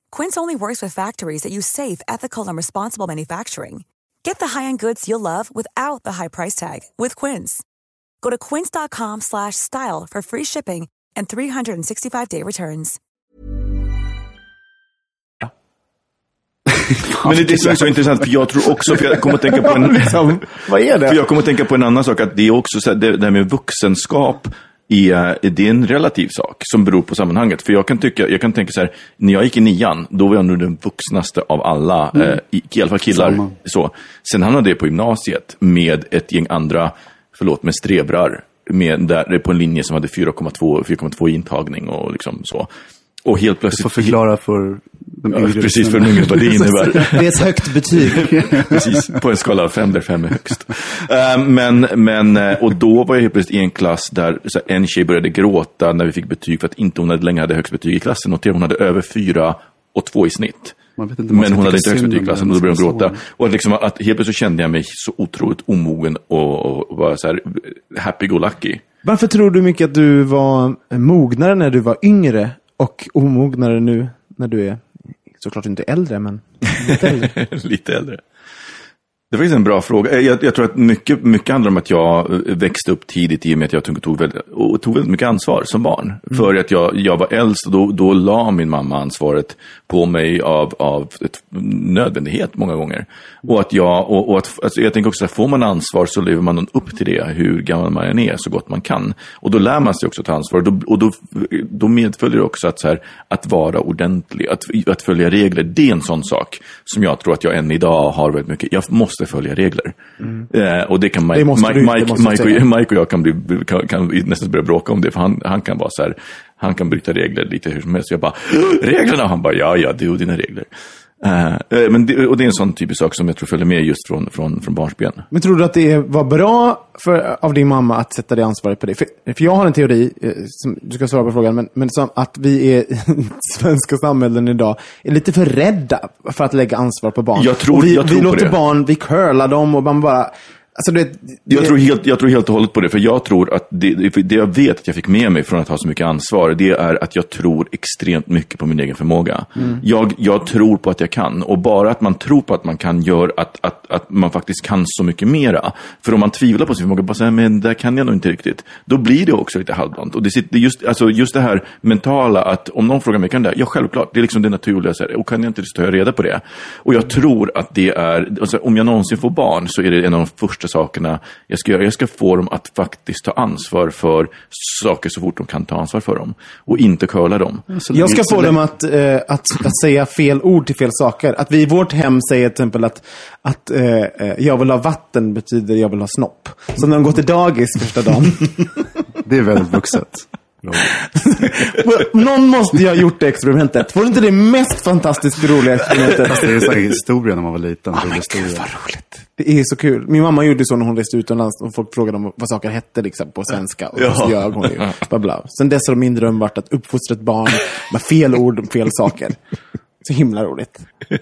Quince only works with factories that use safe, ethical, and responsible manufacturing. Get the high-end goods you'll love without the high price tag with Quince. Go to quince.com slash style for free shipping and 365-day returns. Men det är det som är så intressant, för jag tror också, för jag kommer att tänka på en... Liksom, vad är För det? jag kommer att tänka på en annan sak, att det är också så här, det, det här med vuxenskap, är, det är en relativ sak som beror på sammanhanget. För jag kan, tycka, jag kan tänka så här, när jag gick i nian, då var jag nog den vuxnaste av alla, eh, i, i alla fall killar. Samma. Så. Sen hamnade jag på gymnasiet med ett gäng andra, förlåt, med strebrar, med, där, på en linje som hade 4,2 4,2 i intagning och liksom så. Och helt du plötsligt... får förklara för de Ja, precis, för de yngre vad det innebär. Det är ett högt betyg. Precis, på en skala av fem där fem är högst. Eh, men, men, eh, och då var jag helt plötsligt i en klass där så här, en tjej började gråta när vi fick betyg för att inte hon hade länge hade högst betyg i klassen. Notera, hon hade över fyra och två i snitt. Man vet inte Men hon hade inte högst betyg i klassen och då började hon gråta. så. Och liksom, att helt plötsligt kände jag mig så otroligt omogen och, och var så här happy-go-lucky. Varför tror du mycket att du var mognare när du var yngre och omognare nu när du är såklart inte äldre, men lite äldre? Lite äldre. Det är faktiskt en bra fråga. Eh, Jag, jag tror att mycket, mycket handlar om att jag eh, växte upp tidigt i och med att jag tog, tog, väldigt, och tog väldigt mycket ansvar som barn. För att jag, jag var äldst och då, då la min mamma ansvaret på mig av, av ett, nödvändighet många gånger. Och att jag, och, och att, alltså jag tänker också att får man ansvar så lever man upp till det, hur gammal man än är, så gott man kan. Och då lär man sig också ta ansvar. Och då, och då, då medföljer det också att, så här, att vara ordentlig, att, att följa regler. Det är en sån sak som jag tror att jag än idag har väldigt mycket. Jag måste följa regler. Eh, och det kan Mike, Det måste Mike, du, det Mike, måste jag Mike, och, Mike och jag kan, bli, kan, kan nästan börja bråka om det. För han, han kan vara så här, han kan bryta regler lite hur som helst. Jag bara, reglerna! Han bara, ja, ja, du och dina regler. Eh, men det, och det är en sån typisk sak som jag tror följer med just från, från, från barnsben. Men tror du att det var bra för, av din mamma att sätta det ansvaret på dig? För, för jag har en teori, eh, som, du ska svara på frågan, men, men som att vi är, i svenska samhällen idag, är lite för rädda för att lägga ansvar på barn. Jag tror- och vi, jag tror vi låter det. barn, vi curlar dem och man bara... Alltså det, det, Jag tror, helt, jag tror helt och hållet på det, för jag tror att det, det jag vet att jag fick med mig från att ha så mycket ansvar, det är att jag tror extremt mycket på min egen förmåga. Jag, jag tror på att jag kan, och bara att man tror på att man kan gör att, att, att man faktiskt kan så mycket mera. För om man tvivlar på sin förmåga, bara säga, men där kan jag nog inte riktigt, då blir det också lite halvdant. Och det, sitter- det just, alltså just det här mentala, att om någon frågar mig, kan det? Ja, självklart, det är liksom det naturliga, så här, och kan jag inte, så tar jag reda på det. Och jag tror att det är, alltså, om jag någonsin får barn, så är det en av de första sakerna jag ska göra. Jag ska få dem att faktiskt ta ansvar för saker så fort de kan ta ansvar för dem. Och inte curla dem. Så Jag ska få dem att, eh, att, att säga fel ord till fel saker. Att vi i vårt hem säger till exempel att, att eh, eh, jag vill ha vatten betyder jag vill ha snopp. Så när de går till dagis första dagen. Det är väldigt vuxet. Någon måste ju ha gjort det experimentet. Var det inte det mest fantastiskt roliga experimentet? Det är så här historia när man var liten. Ja, men historia. gud vad roligt. Det är så kul. Min mamma gjorde så när hon reste utomlands och folk frågade om vad saker hette liksom, på svenska. Och Ja. så ljög hon ju. Bla, bla. Sen dess har min dröm varit att uppfostra ett barn med fel ord och fel saker. Så himla roligt.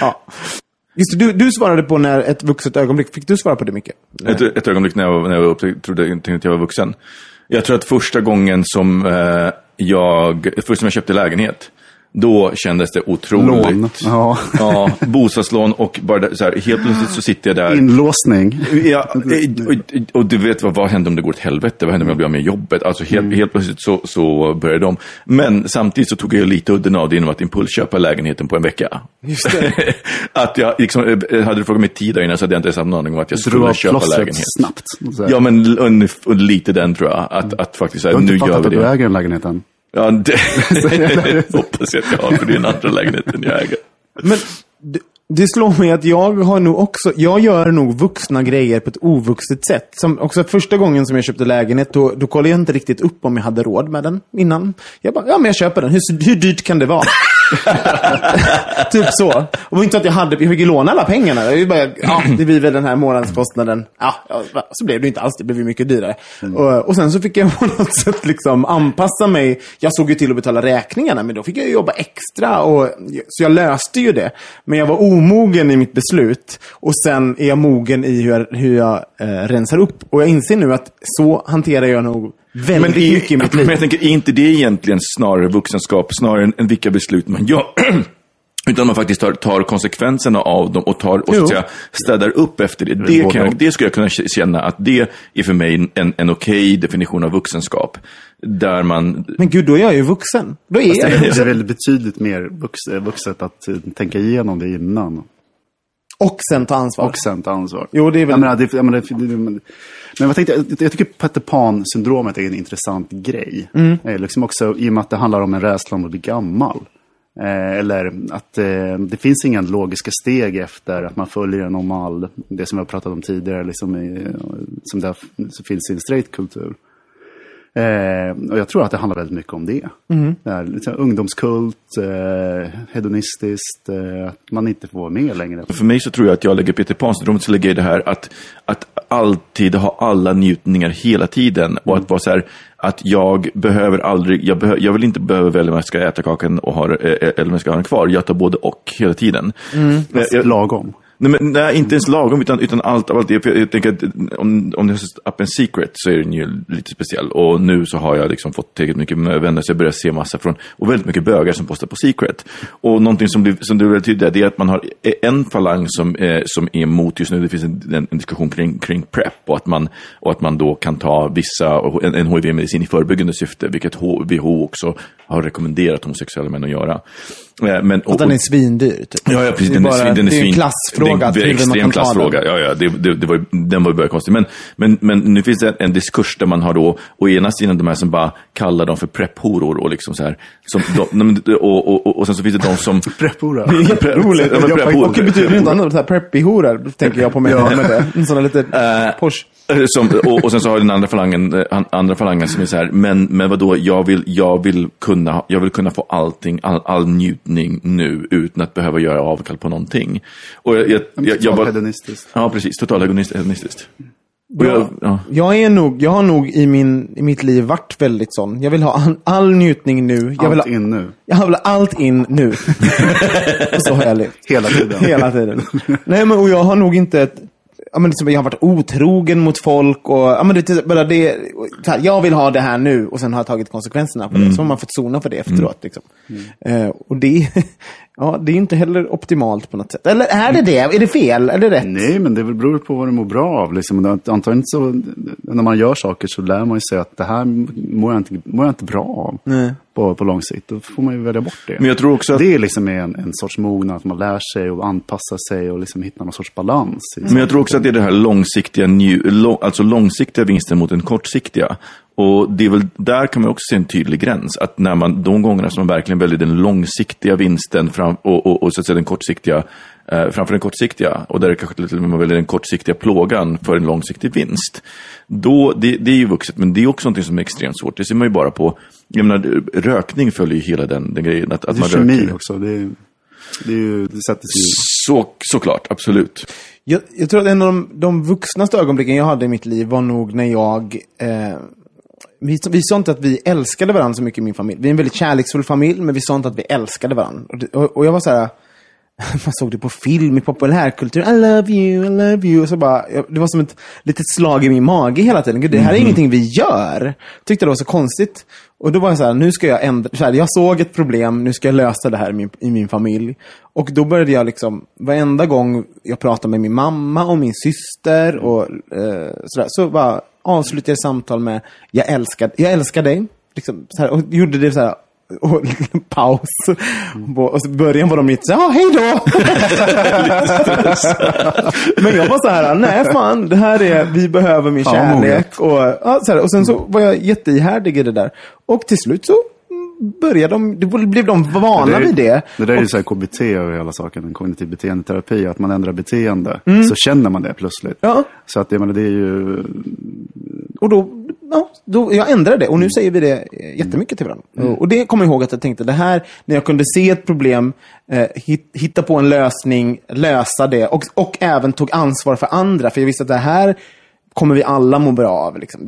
ja. Just du, du svarade på när ett vuxet ögonblick. Fick du svara på det mycket? Ett, ett ögonblick när jag, när jag trodde tänkte att jag var vuxen. Jag tror att första gången som eh, jag, först som jag köpte lägenhet, då kändes det otroligt. Lån. Ja. ja, bostadslån och bara så här, helt plötsligt så sitter jag där. Inlåsning. Ja, och, och du vet vad, vad händer om det går åt helvete? Vad händer om jag blir av med jobbet? Alltså helt, helt plötsligt så, så började de. Men samtidigt så tog jag lite udden av det genom att impulsköpa lägenheten på en vecka. Just det. att jag liksom, eh, hade du frågat mig tidigare innan så hade jag inte ens haft någon aning om att jag skulle av köpa lägenhet. snabbt. Ja, men ungef- och lite den tror jag. Att, att faktiskt så här, har nu inte gör fattat vi att du det. äger den lägenheten. Ja, det hoppas jag att jag har, för den andra lägenheten jag äger. Men det, slår mig att jag har nog också, jag gör nog vuxna grejer på ett ovuxet sätt. Som också första gången som jag köpte lägenhet, då, då kollade jag inte riktigt upp om jag hade råd med den innan. Jag bara, ja men jag köper den. Hur, hur dyrt kan det vara? typ så. Och inte att jag hade, jag fick ju låna alla pengarna. Jag bara, ja, det blir väl den här månadskostnaden. Ja, så blev det inte alls. Det blev ju mycket dyrare. Och, och sen så fick jag på något sätt liksom anpassa mig. Jag såg ju till att betala räkningarna, men då fick jag jobba extra. Och, så jag löste ju det. Men jag var omogen i mitt beslut. Och sen är jag mogen i hur jag, hur jag eh, rensar upp. Och jag inser nu att så hanterar jag nog väldigt i- mycket i mitt Men liv. jag tänker, är inte det egentligen snarare vuxenskap, snarare än, än vilka beslut man gör? Utan man faktiskt tar, tar konsekvenserna av dem och, tar, och så att säga, städar upp efter det. Det, kan jag, det skulle jag kunna känna att det är för mig en, en okej definition av vuxenskap. Där man... Men gud, då är jag ju vuxen. Då är Fast jag det, ju är, det väl betydligt mer eh, vuxet att eh, tänka igenom det innan. Och sen ta ansvar. Och sen ta ansvar. Jo, det är väl- Jag menar, det, jag menar, det, det, men men vad tänkte jag, jag tycker Peter Pan-syndromet är en intressant grej. Mm. Eh, liksom också i och med att det handlar om en rädsla om att bli gammal. Eh, eller att eh, det finns inga logiska steg efter att man följer en normal, det som vi har pratat om tidigare, liksom i, som det finns i en straight kultur. Eh, och jag tror att det handlar väldigt mycket om det. det är liksom ungdomskult, eh, hedonistiskt, eh, att man inte får vara med längre. För mig så tror jag att jag lägger Peter Pan-syndromet, så lägger jag det här att, att alltid ha alla njutningar hela tiden. Och att vara så här, att jag behöver aldrig, jag, behö, jag vill inte behöva välja om jag ska äta kakan och ha, det, eh, eller om jag ska ha den kvar. Jag tar både och hela tiden. Eh, jag- Lagom. Nej, men, nej, inte ens lagom, utan, utan allt av allt. Jag, jag tänker att om, om det är Up and Secret så är den ju lite speciell. Och nu så har jag liksom fått tillräckligt mycket vänner så jag börjar se massa från, och väldigt mycket bögar som postar på Secret. Och någonting som blir, som blir väldigt tydligt det är att man har en falang som, eh, som är emot just nu, det finns en, en, en diskussion kring, kring PREP och att, man, och att man då kan ta vissa, en, en HIV-medicin i förebyggande syfte, vilket WHO också har rekommenderat homosexuella män att göra. Eh, Men, Att den är svindyr. Typ. Ja, ja, precis. Den är, bara, svin, den är, det är en svin, klassfråga. Det är en extrem klassfråga. Ja, ja, det, det, det var, den var ju bara konstig. Men, men, men nu finns det en, diskurs där man har då, å ena sidan de här som bara kallar dem för prepphoror och liksom så här. Som de, och, och, och, och sen så finns det de som... Prepphora. Det är jätteroligt. Ja. Och det betyder inte annat. Preppy-horor, tänker jag på mig. Ja. med det. En sån här lite Eh, Porsche. Som, och, och sen så har den andra falangen, eh, an- andra falangen som är så här, men, men vadå, jag vill, jag, vill kunna, jag vill kunna få allting, all, all njutning nu utan att behöva göra avkall på någonting. Och jag, jag, jag, jag bara, hedonistiskt. Ja, precis. Total hedonist- hedonistiskt. Och jag, ja. Jag, är nog, jag har nog i, min, i mitt liv varit väldigt sån. Jag vill ha all, all njutning nu. Jag vill Allt ha, in nu. jag vill ha allt in nu. och så har jag levt. Hela tiden. Hela tiden. Nej, men och jag har nog inte... Ett, ja, men liksom, jag har varit otrogen mot folk och ja, men det, bara det, här, jag vill ha det här nu och sen har jag tagit konsekvenserna på det. Så har man fått sona för det efteråt. Liksom. Eh, och det, ja, det är inte heller optimalt på något sätt. Eller är det det? Är det fel? Är det rätt? Nej, men det väl beror på vad du mår bra av. Liksom. Antagligen så, när man gör saker så lär man ju sig att det här mår jag inte, mår jag inte bra av Nej. på, på lång sikt. Då får man ju välja bort det. Men jag tror också att, Det är liksom en, en sorts mognad, att man lär sig och anpassar sig och liksom hittar någon sorts balans. Men jag tror också att det är det här långsiktiga, nju, lång, alltså långsiktiga vinsten mot den kortsiktiga. Och det är väl, där kan man också se en tydlig gräns. Att när man, de gångerna som man verkligen väljer den långsiktiga vinsten fram, och, och, och så att säga den kortsiktiga, eh, framför den kortsiktiga, och där det kanske till och med man väljer den kortsiktiga plågan för en långsiktig vinst. Då, det, det är ju vuxet, men det är också något som är extremt svårt. Det ser man ju bara på, jag menar, rökning följer ju hela den, den grejen. Att, att det man är kemi röker. också. Det, är, det, är ju, det sätter sig. Så, såklart, absolut. Jag, jag tror att en av de, de vuxnaste ögonblicken jag hade i mitt liv var nog när jag... Eh, vi, vi sa inte att vi älskade varandra så mycket i min familj. Vi är en väldigt kärleksfull familj, men vi sa inte att vi älskade varandra. Och, och, och jag var så här... Man såg det på film, i populärkultur. I love you, I love you. Så bara, det var som ett litet slag i min mage hela tiden. Gud, det här är ingenting vi gör. Tyckte det var så konstigt. Och då var jag så här, nu ska jag ändra. Så här, jag såg ett problem, nu ska jag lösa det här i min, i min familj. Och då började jag liksom, varenda gång jag pratade med min mamma och min syster och eh, sådär, så bara avslutade jag samtal med, jag älskar, jag älskar dig. Liksom, så här, och gjorde det så här, och paus. Och, och så början var de lite så här, ja, hej då! Men jag var så här, nej fan, det här är, vi behöver min Ja, kärlek. Och, ja, så här, och sen så var jag jätteihärdig i det där. Och till slut så började de, det blev de vana är- vid det. Det där är ju så här KBT och hela saken, en kognitiv beteendeterapi. Att man ändrar beteende, Mm. så känner man det plötsligt. Ja. Så att menar, det är ju... Och då, ja, då, jag ändrade det och nu säger vi det eh, jättemycket till varandra. Och- Och det kommer jag ihåg att jag tänkte, det här, när jag kunde se ett problem, eh, hit, hitta på en lösning, lösa det och, och även tog ansvar för andra. För jag visste att det här kommer vi alla må bra av. Liksom.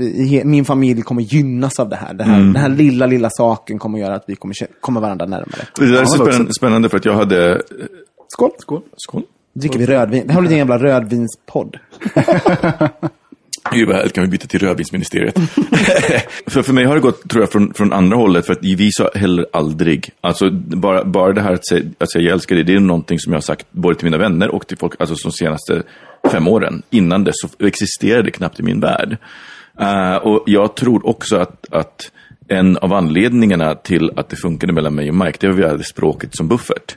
Min familj kommer gynnas av det här. Det här Den här lilla, lilla saken kommer göra att vi kommer komma varandra närmare. Det där är så spännande, spännande för att jag hade... Skål! Skål. Skål. dricker vi rödvin. Det här blir en jävla rödvinspodd. Gud vad kan vi byta till rödvinsministeriet? för, för mig har det gått, tror jag, från, från andra hållet. För att vi sa heller aldrig. Alltså, bara, bara det här att säga, att säga jag älskar dig, det är någonting som jag har sagt både till mina vänner och till folk, alltså de senaste fem åren. Innan dess så existerade det knappt i min värld. Eh, och jag tror också att, att en av anledningarna till att det funkade mellan mig och Mike, det var att vi hade språket som buffert.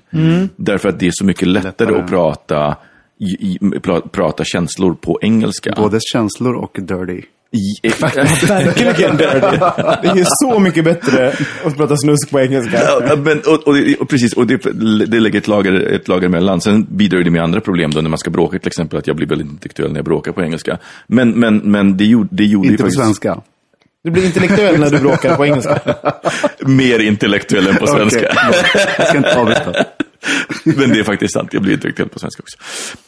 Därför att det är så mycket lättare, Lättare. att prata, i, i, pra- prata känslor på engelska. Både känslor och dirty. Verkligen dirty. Det är ju så mycket bättre att prata snusk på engelska. Ja, men, och, och, det- och precis, och det, det lägger ett lager, ett lager emellan. Sen bidrar det med andra problem då när man ska bråka, till exempel att jag blir väldigt intellektuell när jag bråkar på engelska. Men, men, men det gjorde, det gjorde ju Inte på faktiskt svenska. Du blir intellektuell när du bråkar på engelska. mer intellektuell än på svenska. Bra. Jag ska inte avbryta. men det är faktiskt sant, jag blir intellektuell på svenska också.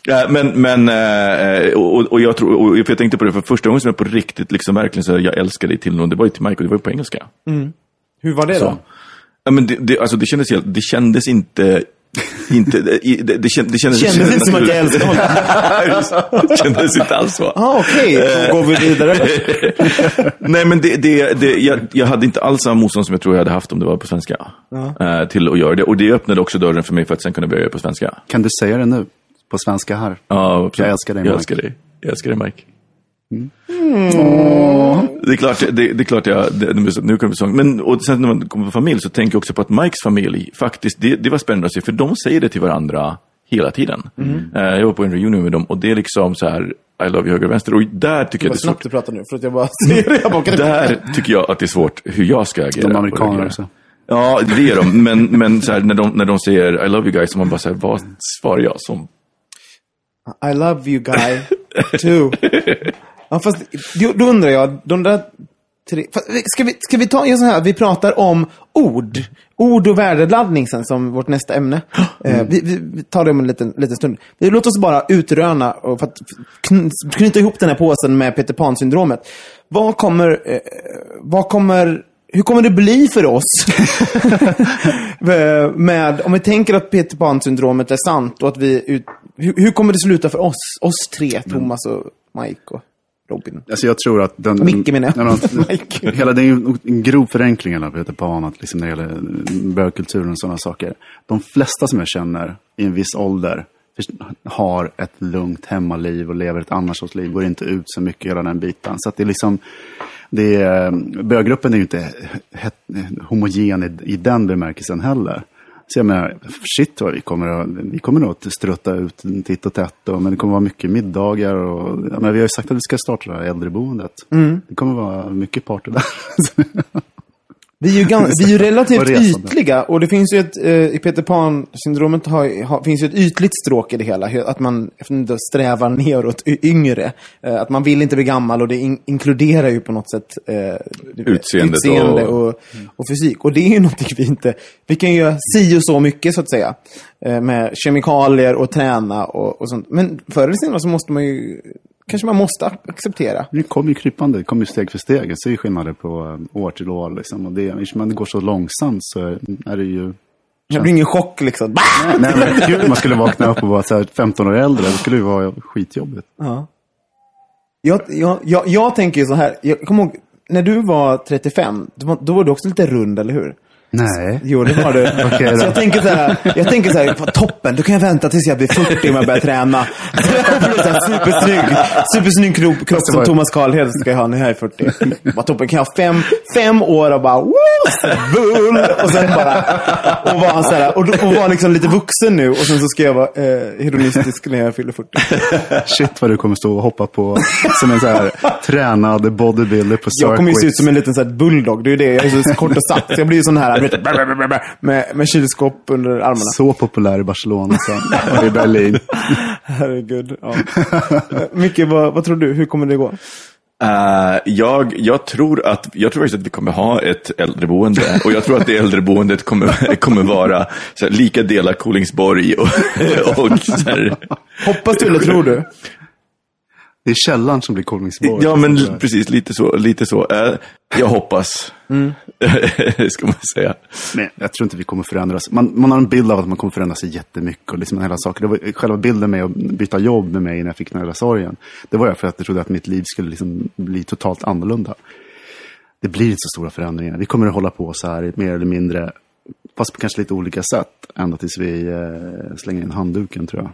Ja, Men, men eh, och, och jag tror, och jag tänkte på det för första gången som jag på riktigt liksom verkligen så här, jag älskar dig till någon, det var ju till och det var ju på engelska. Hur var det då? Ja, men det, det, alltså det, kändes helt, det kändes inte Inte, det, det, det, känd, det kändes, Kändes inte som att jag älskade honom. det kändes inte alls så. Ah, Okej, då går vi vidare. Nej, men det, det, det, jag, jag hade inte alls samma motstånd som jag tror jag hade haft om det var på svenska. eh, till att göra det. Och det öppnade också dörren för mig för att sen kunna börja göra det på svenska. Kan du säga det nu? På svenska här? Ja, Jag älskar dig, Jag Mike. älskar dig. Jag älskar dig, Mike. Det är klart, det, det är klart jag, det, nu kommer sång. Men och sen när man kommer på familj så tänker jag också på att Mikes familj, faktiskt, det, det var spännande att se, för de säger det till varandra hela tiden. Eh, jag var på en reunion med dem och det är liksom så här, I love you höger och vänster. Och där tycker jag Vad det är snabbt svårt. du pratar nu, för att jag bara ser det. Jag bara, kan Där tycker jag att det är svårt hur jag ska agera. De amerikaner också. Ja, det är de. Men, men så här, när, de, när de säger I love you guys, så man bara säger vad svarar jag som? I love you guy, too. Ja, fast då, då undrar jag, de där tre... Fast, ska, vi, ska vi ta en sån här, vi pratar om ord. Ord och värdeladdning sen som vårt nästa ämne. Eh, vi, vi, tar det om en liten, liten stund. Vi- Låt oss bara utröna, och för att kn- knyta ihop den här påsen med Peter Pan-syndromet. Vad kommer, eh, vad kommer hur kommer det bli för oss? Eh, med, om vi tänker att Peter Pan-syndromet är sant och att vi... Ut, hur, hur kommer det sluta för oss? Oss tre, Thomas och Mike och Robin. Alltså jag tror att den... Micke menar jag. Mike. Hela det är ju en grov förenkling av Peter att liksom när det gäller bögkulturen och sådana saker. De flesta som jag känner i en viss ålder har ett lugnt hemmaliv och lever ett annars sorts liv, går inte ut så mycket, hela den biten. Så att det är liksom, det är, böggruppen är ju inte het, homogen i, i den bemärkelsen heller. Så jag menar, shit vad vi kommer att, vi kommer nog att strutta ut titt och tätt. Och, men det kommer att vara mycket middagar. Och, menar, vi har ju sagt att vi ska starta det här äldreboendet. Det kommer att vara mycket party där. Vi är ju, vi är ju relativt ytliga och det finns ju ett, eh, i Peter Pan-syndromet har, har, finns ju ett ytligt stråk i det hela. Att man då strävar neråt yngre. Eh, att man vill inte bli gammal och det in, inkluderar ju på något sätt eh, Utseendet utseende och- och, och fysik. Och det är ju någonting vi inte, vi kan ju göra si och så mycket så att säga. Eh, med kemikalier och träna och, och sånt. Men förr eller senare så måste man ju, kanske man måste ac- acceptera. Det kommer ju krypande, det kommer ju steg för steg. Jag ser ju skillnader på eh, år till år. Liksom. Och det, eftersom det går så långsamt så är det ju... Det blir ingen chock liksom. Nej, men gud, man skulle vakna upp och vara så här 15 år äldre. Det skulle ju vara skitjobbigt. Ja. Jag, jag, jag, jag tänker ju så här, jag kommer ihåg, när du var 35, då var, då var du också lite rund, eller hur? Nej. Jo, det var du. Då. så jag tänker så här, jag tänker så här, "Vad toppen, då kan jag vänta tills jag blir 40 om jag börjar träna. Supersnygg, supersnygg kropp, kropp som Thomas Karlhed ska jag ha när jag är 40. Vad toppen, kan jag ha fem, fem år och bara, bull, och sen bara, och vara så här, och, och vara liksom lite vuxen nu, och sen så ska jag vara eh, hedonistisk när jag fyller 40. Shit vad du kommer stå och hoppa på som en så här tränad bodybuilder på Jag kommer ju se ut circuits. som en liten så här bulldog. Det är ju det. Jag är så kort och satt. Så jag blir ju sån här, vet, du, brr, brr, brr, brr, med, med kylskåp under armarna. Så populär i Barcelona sen. Och i Berlin. Herregud. Ja. Micke, vad, vad tror du? Hur kommer det gå? Eh, jag, jag, tror att, jag tror faktiskt att vi kommer ha ett äldreboende. Och jag tror att det äldreboendet kommer, kommer vara så här, lika delar Kolingsborg och, och så här, Hoppas du eller tror du? Det är källan som blir Kolingsborg. Ja, men precis lite så. Lite så. Eh, jag hoppas. ska man säga. Men jag tror inte vi kommer förändras. Man, man har en bild av att man kommer förändra sig jättemycket. Och liksom hela saker. Det var, själva bilden med att byta jobb med mig när jag fick den här sorgen. Det var jag för att jag trodde att mitt liv skulle liksom bli totalt annorlunda. Det blir inte så stora förändringar. Vi kommer att hålla på så här mer eller mindre. Fast på kanske lite olika sätt. Ända tills vi eh, slänger in handduken tror jag.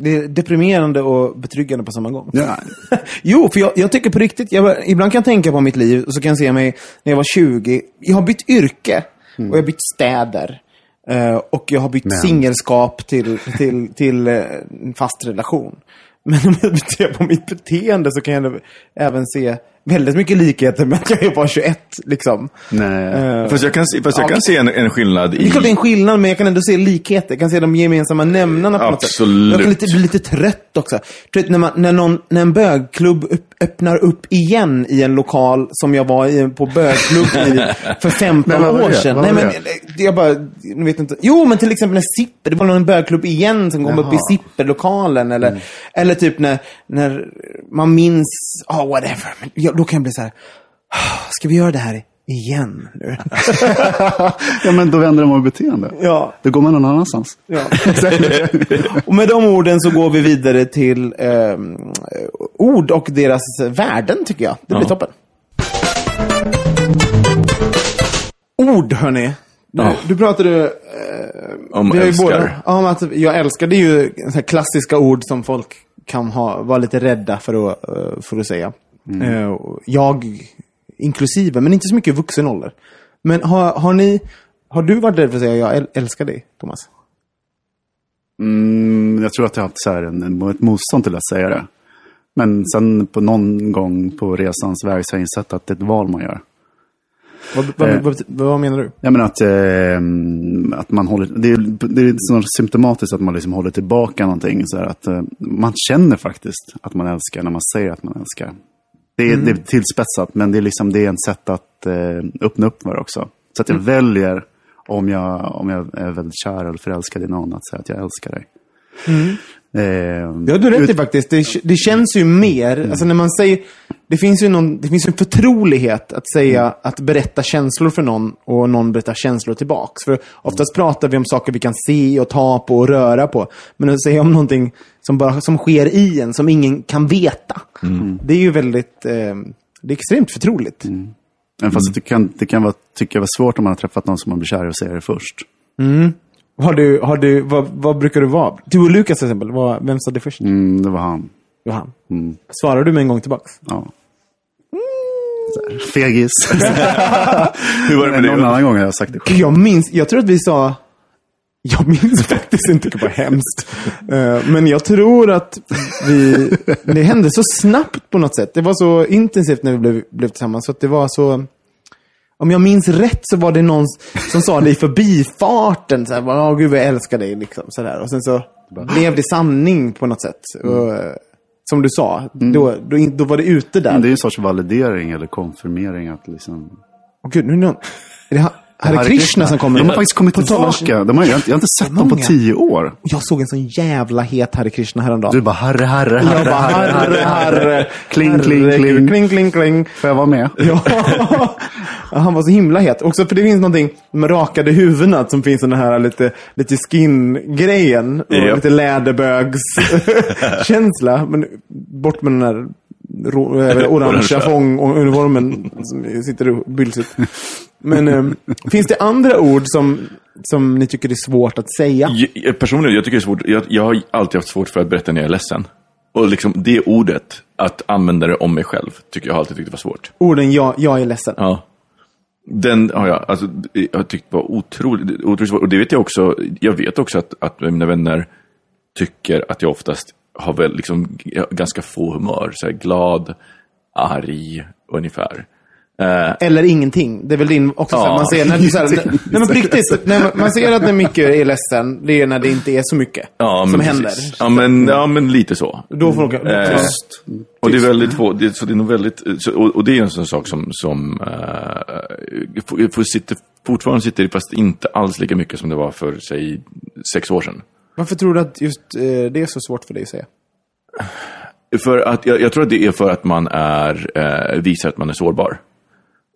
Det är deprimerande och betryggande på samma gång. Ja, Jo, för jag, jag tycker på riktigt, jag, ibland kan jag tänka på mitt liv och så kan jag se mig när jag var 20. Jag har bytt yrke och jag har bytt städer. Eh, och jag har bytt Men. singelskap till, till, till eh, en fast relation. Men om jag ser på mitt beteende så kan jag även se väldigt mycket likheter med att jag är bara 21. Liksom. nej. Eh, Fast jag kan, fast jag Ja, kan se en, en skillnad det i... är klart det är en skillnad, men jag kan ändå se likheter. Jag kan se de gemensamma nämnarna på något sätt. Absolut. Jag kan lite, bli lite trött också. Du vet, när, man, när, någon, när en bögklubb upp, öppnar upp igen i en lokal som jag var i på bögklubb i för 15 Men år det? sedan. Nej, men, det? jag bara, jag vet inte. Jo, men till exempel när Zipper, det var någon bögklubb igen som kom upp i Jaha. Zipper-lokalen. Eller, eller typ när, när man minns, oh, whatever. Men, ja, då kan jag bli så här, "Ah, ska vi göra det här Igen nu. Ja, men då vänder de av beteende. ja. Då går man någon annanstans. Ja. och med de orden så går vi vidare till eh, ord och deras värden, tycker jag. Det blir Ja. toppen. Ord, hörni. Ja. Du pratade eh, Om vi älskar. båda, ja, om att jag älskar. Det är ju så här klassiska ord som folk kan ha, vara lite rädda för att, eh, för att säga. Eh, och jag inklusive, men inte så mycket i vuxen ålder. Men har, har ni, har du varit rädd för att säga jag äl- älskar dig, Thomas? Mm, jag tror att jag har haft så en, en, ett motstånd till att säga det. Men sen på någon gång på resans väg så har jag insett att det är ett val man gör. Vad, vad, Eh. vad, vad menar du? Jag menar att, eh, att man håller, det är, det är så symptomatiskt att man liksom håller tillbaka någonting. Så här att, eh, man känner faktiskt att man älskar när man säger att man älskar. Det är, det är tillspetsat, men det är, liksom, det är en sätt att eh, öppna upp för också. Så att jag väljer, om jag, om jag är väldigt kär eller förälskad i någon, att säga att jag älskar dig. Eh, Ja, du rätt i faktiskt. Det, det känns ju mer, alltså när man säger, det finns ju någon, det finns en förtrolighet att säga, att berätta känslor för någon och någon berättar känslor tillbaks. För oftast pratar vi om saker vi kan se och ta på och röra på. Men att säga om någonting som bara, som sker i en, som ingen kan veta. Det är ju väldigt, eh, det är extremt förtroligt. Även fast det kan, det kan vara, tycka vara svårt om man har träffat någon som man blir kär i och säger det först. Har du, har du, vad, vad brukar du vara? Du och Lukas till exempel, vad, vem sa det först? Mm, det var han. Johan. Svarar du med en gång tillbaks? Ja. Här, Fegis. Hur var det med Någon det? annan gång har jag sagt det själv. Jag minns, jag tror att vi sa, jag minns faktiskt inte, det var hemskt. Eh, Men jag tror att vi, det hände så snabbt på något sätt. Det var så intensivt när vi blev, blev tillsammans. Så att det var så, om jag minns rätt så var det någon som sa det i förbifarten. Så här, Åh gud vad jag älskar dig. Liksom, så där. Och sen så blev det sanning på något sätt. Och, eh, som du sa, då, då, in- då var det ute där. Men det är en sorts validering eller konfirmering. Att liksom... Åh gud, nu är någon, är det Hare Krishna som kommer? De har faktiskt kommit På tillbaka. De har, jag, har inte- jag har inte sett dem på tio år. Jag såg en sån jävla het Hare Krishna häromdagen. Du bara herre, herre, jag herre, bara, herre, herre. Kling, kling, kling. kling, kling, kling. Får jag vara med? Ja. Han var så himla het. Också för det finns någonting med rakade huvudena som finns den här lite, lite skin-grejen. Japp. lite läderbögs-känsla. Men bort med den här orangea Orangea. fånguniformen som sitter bylsigt. Men eh, finns det andra ord som, som ni tycker är svårt att säga? Jag- Personligen, jag tycker det är svårt. Jag, jag har alltid haft svårt för att berätta när jag är ledsen. Och liksom det ordet, att använda det om mig själv, tycker jag har alltid tyckt var svårt. Orden jag, jag är ledsen. Ja. Den har jag, alltså, jag har tyckt var otroligt, otroligt svårt. Och det vet jag också, jag vet också att, att mina vänner tycker att jag oftast har väl liksom ganska få humör. Så glad, arg, ungefär. Eh, Eller ingenting. Det är väl din också. Ja, man ser när du, så här, ingenting. nej, men riktigt, när man, ser att när Micke är ledsen, det är när det inte är så mycket ja, som precis. händer. Ja men, ja, men lite så. Då får de Eh, tyst. Och det är väldigt få, det, så det är nog väldigt, så, och, och det är en sån sak som, som uh, sitter, fortfarande sitter i, fast inte alls lika mycket som det var för, säg, sex år sedan. Varför tror du att just eh, det är så svårt för dig att säga? För att, jag, jag tror att det är för att man är, eh, visar att man är sårbar.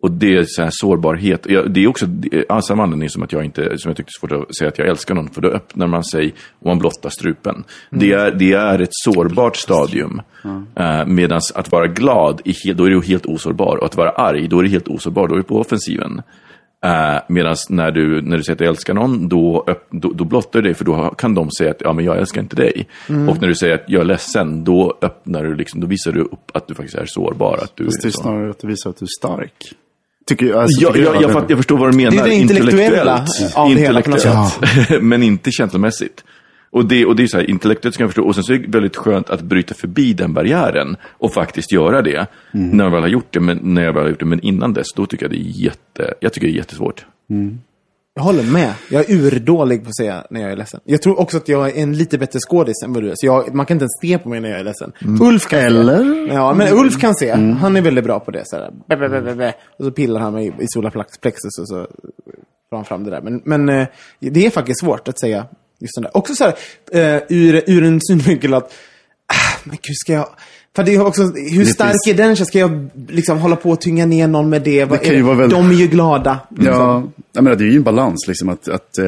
Och det är så här sårbarhet. Det är också av samma anledning som att jag inte, som jag tyckte svårt att säga att jag älskar någon. För då öppnar man sig och man blottar strupen. Det, är, det är ett sårbart stadium. Eh, Medan att vara glad, är helt, då är du helt osårbar. Och att vara arg, då är du helt osårbar. Då är du på offensiven. Uh, Medan när du, när du säger att du älskar någon, då, då, då blottar du dig, för då kan de säga att ja, men jag älskar inte dig. Och när du säger att jag är ledsen, då öppnar du liksom, då visar du upp att du faktiskt är sårbar. Att du Fast det är snarare att det visar att du är stark. Tycker jag. Alltså, Ja, tycker ja, jag, fatt, jag förstår vad du menar. Det är det intellektuella Intellektuellt. av det hela men inte känslomässigt. Och det, och det är så här, intellektuellt ska jag förstå. Och sen så är det väldigt skönt att bryta förbi den barriären och faktiskt göra det. När jag väl har gjort det, men, när jag väl har gjort det. Men innan dess, då tycker jag det är jätte, jag tycker det är jättesvårt. Jag håller med. Jag är urdålig på att säga när jag är ledsen. Jag tror också att jag är en lite bättre skådis än vad du är. Så jag, man kan inte ens se på mig när jag är ledsen. Ulf kan Eller? se. Ja, men Ulf kan se. Han är väldigt bra på det. Så här, bä, bä, bä, bä, bä. Och så pillar han mig i solarplexus och så får han fram det där. Men, men eh, det är faktiskt svårt att säga just den där. Också så här, eh, ur, ur en synvinkel att, ah, men gud, ska jag, För det är också, hur stark finns- är den? Ska jag liksom hålla på och tynga ner någon med det? Vad kan är ju vara väldigt- De är ju glada. Ja, jag menar, det är ju en balans. Liksom, att, att, eh,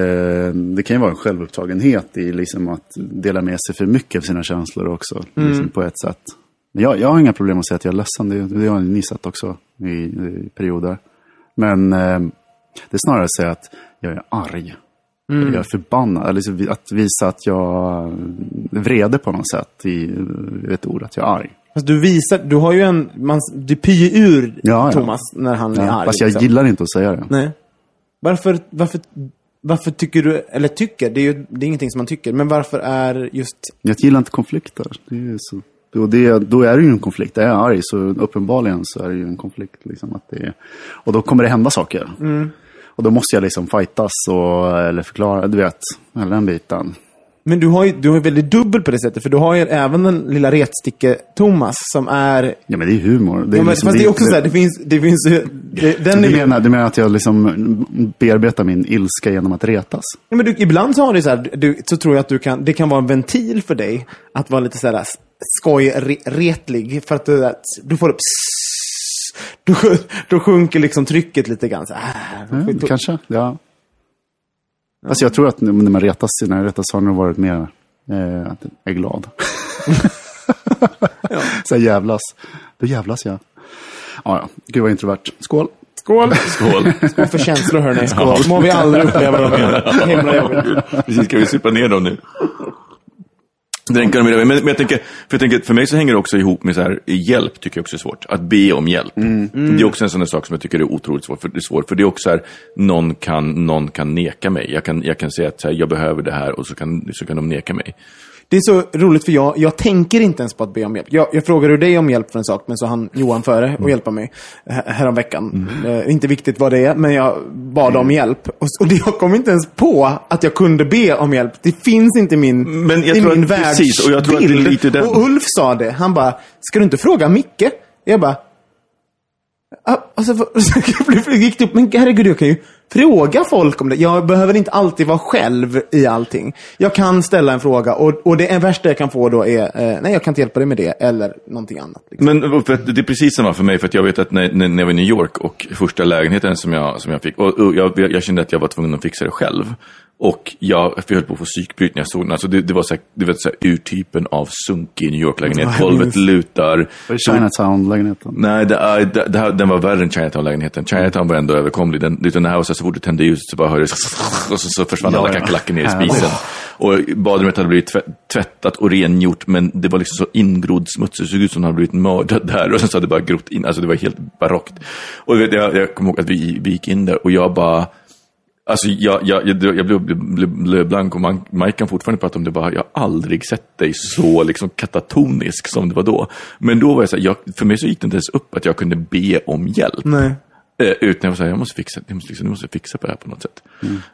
det kan ju vara en självupptagenhet i liksom, att dela med sig för mycket av sina känslor också. Liksom, på ett sätt. Jag, jag har inga problem att säga att jag är ledsen. Det, det har ni sett också i, i perioder. Men eh, det är snarare att säga att jag är arg. Jag är förbannad. Eller att visa att jag vrede på något sätt i ett ord. Att jag är arg. Fast du visar, du har ju en, man, du pyr ur Ja, ja. Thomas när han är Ja, arg. fast jag liksom. gillar inte att säga det. Nej. Varför, varför, varför tycker du, eller tycker, det är ju det är ingenting som man tycker, men varför är just, Jag gillar inte konflikter. Det är så. Och det, då är det ju en konflikt. Är jag arg så uppenbarligen så är det ju en konflikt. Liksom, att det och då kommer det hända saker. Och då måste jag liksom fightas och, eller förklara, du vet, hela den biten. men du har ju, du har väldigt dubbel på det sättet, för du har ju även den lilla retsticke-Thomas som är, Ja men det är humor. Det är ja, men, liksom- fast det är också så här, det finns, det finns det, den du, menar, du menar att jag liksom bearbetar min ilska genom att retas? Ja, men du, ibland så har du så här, du, så tror jag att du kan, det kan vara en ventil för dig att vara lite så här skojretlig. För att du, du får upp då, då sjunker liksom trycket lite grann. Så här. Mm, kanske, ja. Fast jag tror att när man retas, när jag retas har det nog varit mer eh, att jag är glad. Så jag jävlas. Då jävlas jag. Ja, ja. Gud vad introvert. Skål! Skål! Skål. Skål för känslor hörni. Skål. Må vi aldrig uppleva dem igen. Himla jobbigt. Precis, ska vi supa ner dem nu? Dränka dem i det. Men, men jag tänker, för jag tänker, för mig så hänger det också ihop med så här, hjälp, tycker jag också är svårt. Att be om hjälp. Det är också en sån där sak som jag tycker är otroligt svårt. För det är svårt, för det är också så här, någon kan, någon kan neka mig. Jag kan, jag kan säga att här, jag behöver det här och så kan, så kan de neka mig. Det är så roligt för jag, jag tänker inte ens på att be om hjälp. Jag, jag frågade dig om hjälp för en sak, men så han Johan före och hjälpa mig här- häromveckan. Eh, inte viktigt vad det är, men jag bad om hjälp. Och, och jag kom inte ens på att jag kunde be om hjälp. Det finns inte min, Men jag i tror min precis, och jag tror att det är världsbild. lite den- Och Ulf sa det. Han bara, ska du inte fråga Micke? Jag bara, Alltså, för- det gick det upp, men herregud, jag kan ju fråga folk om det. Jag behöver inte alltid vara själv i allting. Jag kan ställa en fråga och, och det värsta jag kan få då är, eh, nej jag kan inte hjälpa dig med det, eller någonting annat. Liksom. Men för att det är precis samma för mig, för att jag vet att när, när, jag var i New York och första lägenheten som jag, som jag fick, och, och jag, jag kände att jag var tvungen att fixa det själv. Och jag, höll på att få psykbryt när jag såg den. Alltså det, det var så här, det var så här urtypen av sunkig New York-lägenhet. Golvet lutar. Var det Chinatown-lägenheten? Nej, det, är- det, det den var värre än Chinatown-lägenheten. Chinatown var ändå överkomlig. Den, den här var så, fort du tände ljuset så bara hördes och så, så försvann Ja, alla kackerlackor ner i spisen. Och badrummet hade blivit tvätt, tvättat och rengjort, men det var liksom så ingrodd smuts. Det såg ut som den hade blivit mördad där. Och sen så hade det bara grott in. Alltså det var helt barockt. Och jag, jag kommer ihåg att vi, vi gick in där och jag bara... Alltså jag, jag, jag, jag blev, blev, blev blank och man, Mike kan fortfarande prata om det bara, jag har aldrig sett dig så liksom katatonisk som det var då. Men då var jag så här, jag, för mig så gick det inte ens upp att jag kunde be om hjälp. Nej. Eh, utan jag var så här, jag måste fixa, jag måste, liksom, jag måste fixa på det här på något sätt.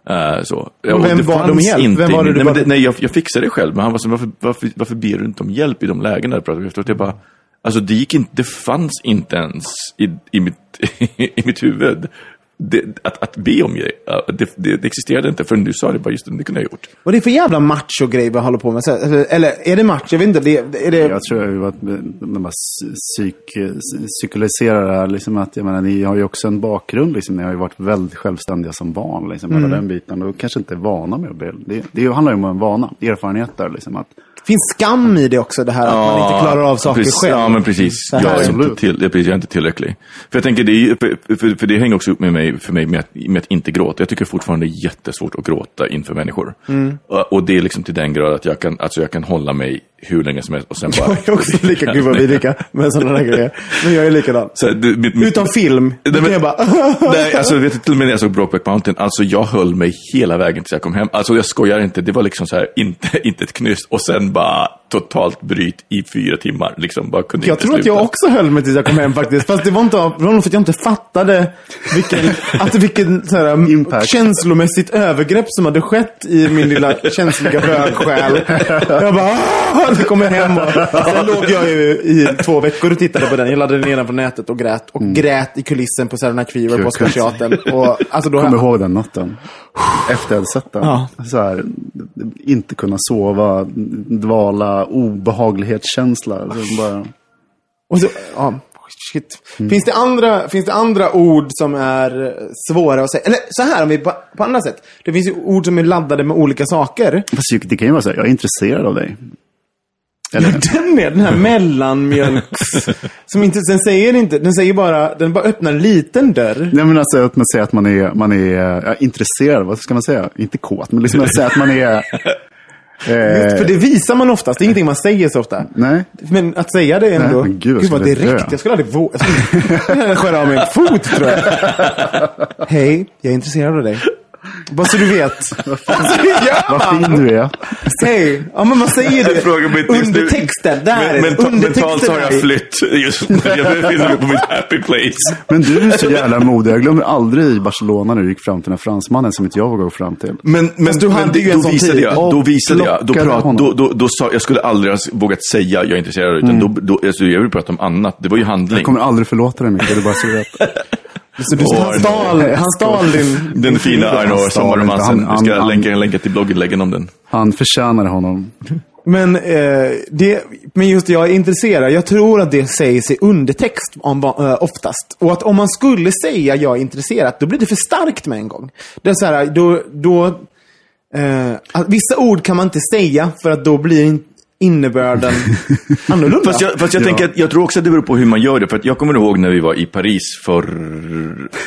Eh, så. Men Och vem hjälp? Inte var det du nej, bad- det, nej jag, jag fixade det själv, men han var så varför, varför, varför ber du inte om hjälp i de lägena? Jag pratade efter att jag bara, alltså det gick inte, det fanns inte ens i, i, mitt, i mitt huvud. Det, att, att be om det, det, det, det existerade inte förrän du sa det, bara just det, det kunde jag ha gjort. Vad är det för jävla macho-grej vi håller på med? Eller, är det macho? Jag vet inte. Det, är det, Jag tror att man bara psyk, psykologiserar det här. Liksom att, jag menar, ni har ju också en bakgrund. Liksom, ni har ju varit väldigt självständiga som barn. Liksom, Mm. Hela den biten. Och kanske inte är vana med att be. Det, det handlar ju om en vana, erfarenheter. Liksom, att, finns skam i det också, det här att man inte klarar av saker precis, själv. Ja, men precis. Jag är, inte till, jag är precis, jag är inte tillräcklig. För jag tänker, det är, för, för, det hänger också upp med mig, för mig med att, med att inte gråta. Jag tycker fortfarande det är jättesvårt att gråta inför människor. Mm. Och, och det är liksom till den grad att jag kan, alltså jag kan hålla mig hur länge som helst och sen bara... Jag är också lika, gud vad vi är lika med sådana där grejer. Men jag är likadan. Så, det, mitt, mitt, Utan film. Nej, men- jag bara... Nej, alltså vet du, till och med när jag såg Brokeback Mountain, alltså jag höll mig hela vägen tills jag kom hem. Alltså jag skojar inte, det var liksom så här, inte, inte ett knyst och sen bara totalt bryt i fyra timmar. Liksom bara kunde Jag inte tror att sluta. jag också höll mig tills jag kom hem faktiskt. Fast det var, inte, av- det var nog för att jag inte fattade vilken, att vilken så här, Impact. känslomässigt övergrepp som hade skett i min lilla känsliga bögsjäl. Jag bara, "Ah!" så kom jag hem och sen låg jag ju i två veckor och tittade på den. Jag laddade ner den från nätet och grät. Och grät i kulissen på Saturday Night Fever på Oscarsteatern. Och alltså då Kommer ihåg den natten. Efter jag hade sett den. Ja. Så här, inte kunna sova, dvala, obehaglighetskänsla. Så bara, Och så, ja, shit. Finns, det andra, finns det andra ord som är svåra att säga? Eller så här, om vi på, på andra sätt. Det finns ju ord som är laddade med olika saker. Fast det kan ju vara så här, jag är intresserad av dig. Eller? Den är den här mellanmjölks... som inte, den säger inte, den säger bara, den bara öppnar en liten dörr. Nej men alltså man säger att man är, man är ja, intresserad, vad ska man säga? Inte kåt, men liksom att säga att man är... Just, för det visar man oftast, det är ingenting man säger så ofta. Nej. Men att säga det ändå. Nej, men gud, gud vad direkt. Jag skulle aldrig våga. Jag skulle skära av mig en fot tror jag. Hej, jag är intresserad av dig. Bara så du vet. Vad Vad fin du är. Hej! Ja, men man säger det. Jag frågar mig inte- Under texten. Där Men, är det. men, mentalt har jag flytt just nu. Jag befinner mig på mitt happy place. Men du är så jävla modig. Jag glömmer aldrig i Barcelona när du gick fram till den här fransmannen som inte jag vågade gå fram till. Men, men, du men en då sån visade jag, då visade jag, då, prat, då, då, då sa jag skulle aldrig ha vågat säga jag är intresserad, utan Mm. då, då, alltså, jag vill prata om annat. Det var ju handling. Jag kommer aldrig förlåta dig det är bara så du vet. Så du, han, stal, han stal din... Den fina Han sommarromansen. Vi ska han- länka, länka till blogginläggen om den. Han förtjänade honom. Men, eh, det, men just jag är intresserad. Jag tror att det sägs i undertext om, eh, oftast. Och att om man skulle säga jag är intresserad, då blir det för starkt med en gång. Det är så här, då... då eh, vissa ord kan man inte säga för att då blir in, innebörden annorlunda. Fast jag, fast jag Ja. tänker att jag tror också att det beror på hur man gör det. För att jag kommer ihåg när vi var i Paris för,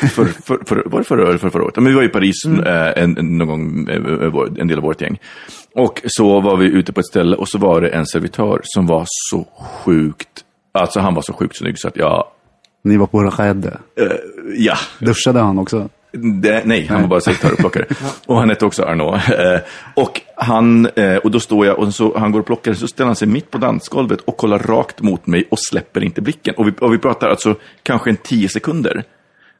för, för, för var det förra eller för förra året? Men vi var i Paris eh, en, en, någon gång, eh, en del av vårt gäng. Och så var vi ute på ett ställe och så var det en servitör som var så sjukt, alltså han var så sjukt snygg så att jag, Ni var på Redde. eh, ja. Duschade han också? Det, nej, han var bara servitör och plockare. och han hette också Arnaud. Eh, och, han, eh, och då står jag och så, han går och plockar, så ställer han sig mitt på dansgolvet och kollar rakt mot mig och släpper inte blicken. Och vi, och vi pratar alltså kanske en tio sekunder.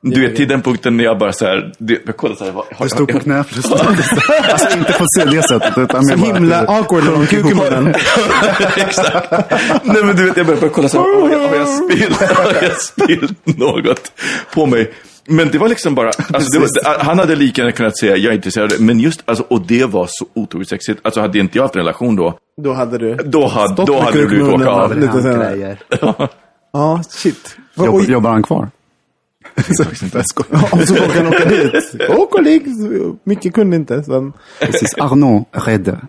Du vet, till den punkten när jag bara så här, det, jag kollar så här, har, Du stod på knä för Alltså inte på det sättet. Utan så bara- himla awkward när de kuk i munnen. Exakt. Nej men du vet, jag börjar bara kolla så här, har jag, har jag, spillt, har jag spillt något på mig? Men det var liksom bara, alltså det var, han hade lika gärna kunnat säga jag är intresserad, men just, alltså, och det var så otroligt sexigt. Alltså hade inte jag haft en relation då, Då hade du... då hade, Stått då hade det blivit åka av. Lite senare. Ja, shit. Och, Jobb, jobbar han kvar? och så får han åka dit. Och kolleg, mycket kunde inte. Sen. Precis, Arnaud Redde.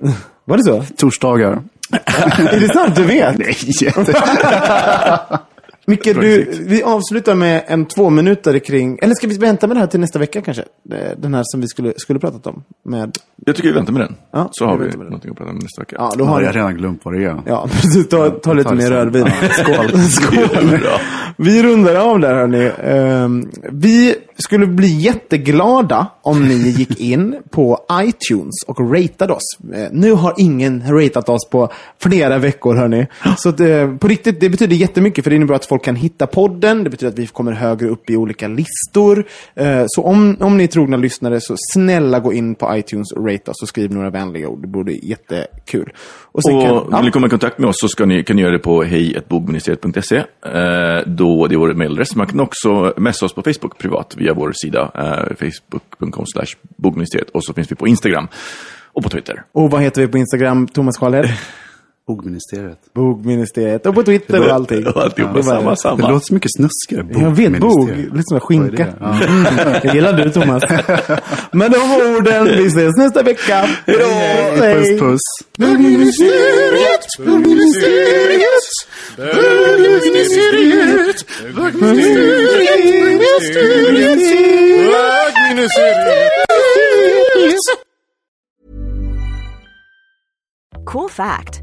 Var det så? Torsdagar. Är det sant? Du vet? Nej, Micke, du, vi avslutar med en två minuter kring... Eller ska vi vänta med det här till nästa vecka kanske? Det- Den här som vi skulle, skulle pratat om. Med, Jag tycker vi väntar med den. Ja, så har vi någonting att prata om nästa vecka. ja, då har har ni... jag redan glömt vad det är. Ja, precis. Ta, ta lite tar mer rödvin. Skål. Skål. Vi rundar av där hörni. Ehm, vi skulle bli jätteglada om ni gick in på iTunes och ratade oss. Eh, nu har ingen ratat oss på flera veckor hörni. Så att, eh, på riktigt, det betyder jättemycket för det innebär att folk kan hitta podden. Det betyder att vi kommer högre upp i olika listor. Eh, så om, om ni är trogna lyssnare så snälla gå in på iTunes och rate oss och skriv några vänliga ord. Det vore jättekul. Och Och kan, vill ni komma i kontakt med oss så ska ni, kan ni göra det på hejbogministeriet.se. Eh, då det är vår mailadress. Man kan också messa oss på Facebook privat via vår sida eh, facebook.com bogministeriet. Och så finns vi på Instagram och på Twitter. och vad heter vi på Instagram, Thomas Karlhed? Bogministeriet. Bogministeriet. Och på Twitter och allting. Och alltihopa, Det var- samma, Det samma. låter så mycket snuskigare. Jag vet, bog. Bogministeriet. Lite som en skinka. det? Ja. Mm, det gillar du, Thomas. Med de orden, vi ses nästa vecka. Hej då! Puss, puss. Bogministeriet, bogministeriet, bogministeriet, bogministeriet. Cool fact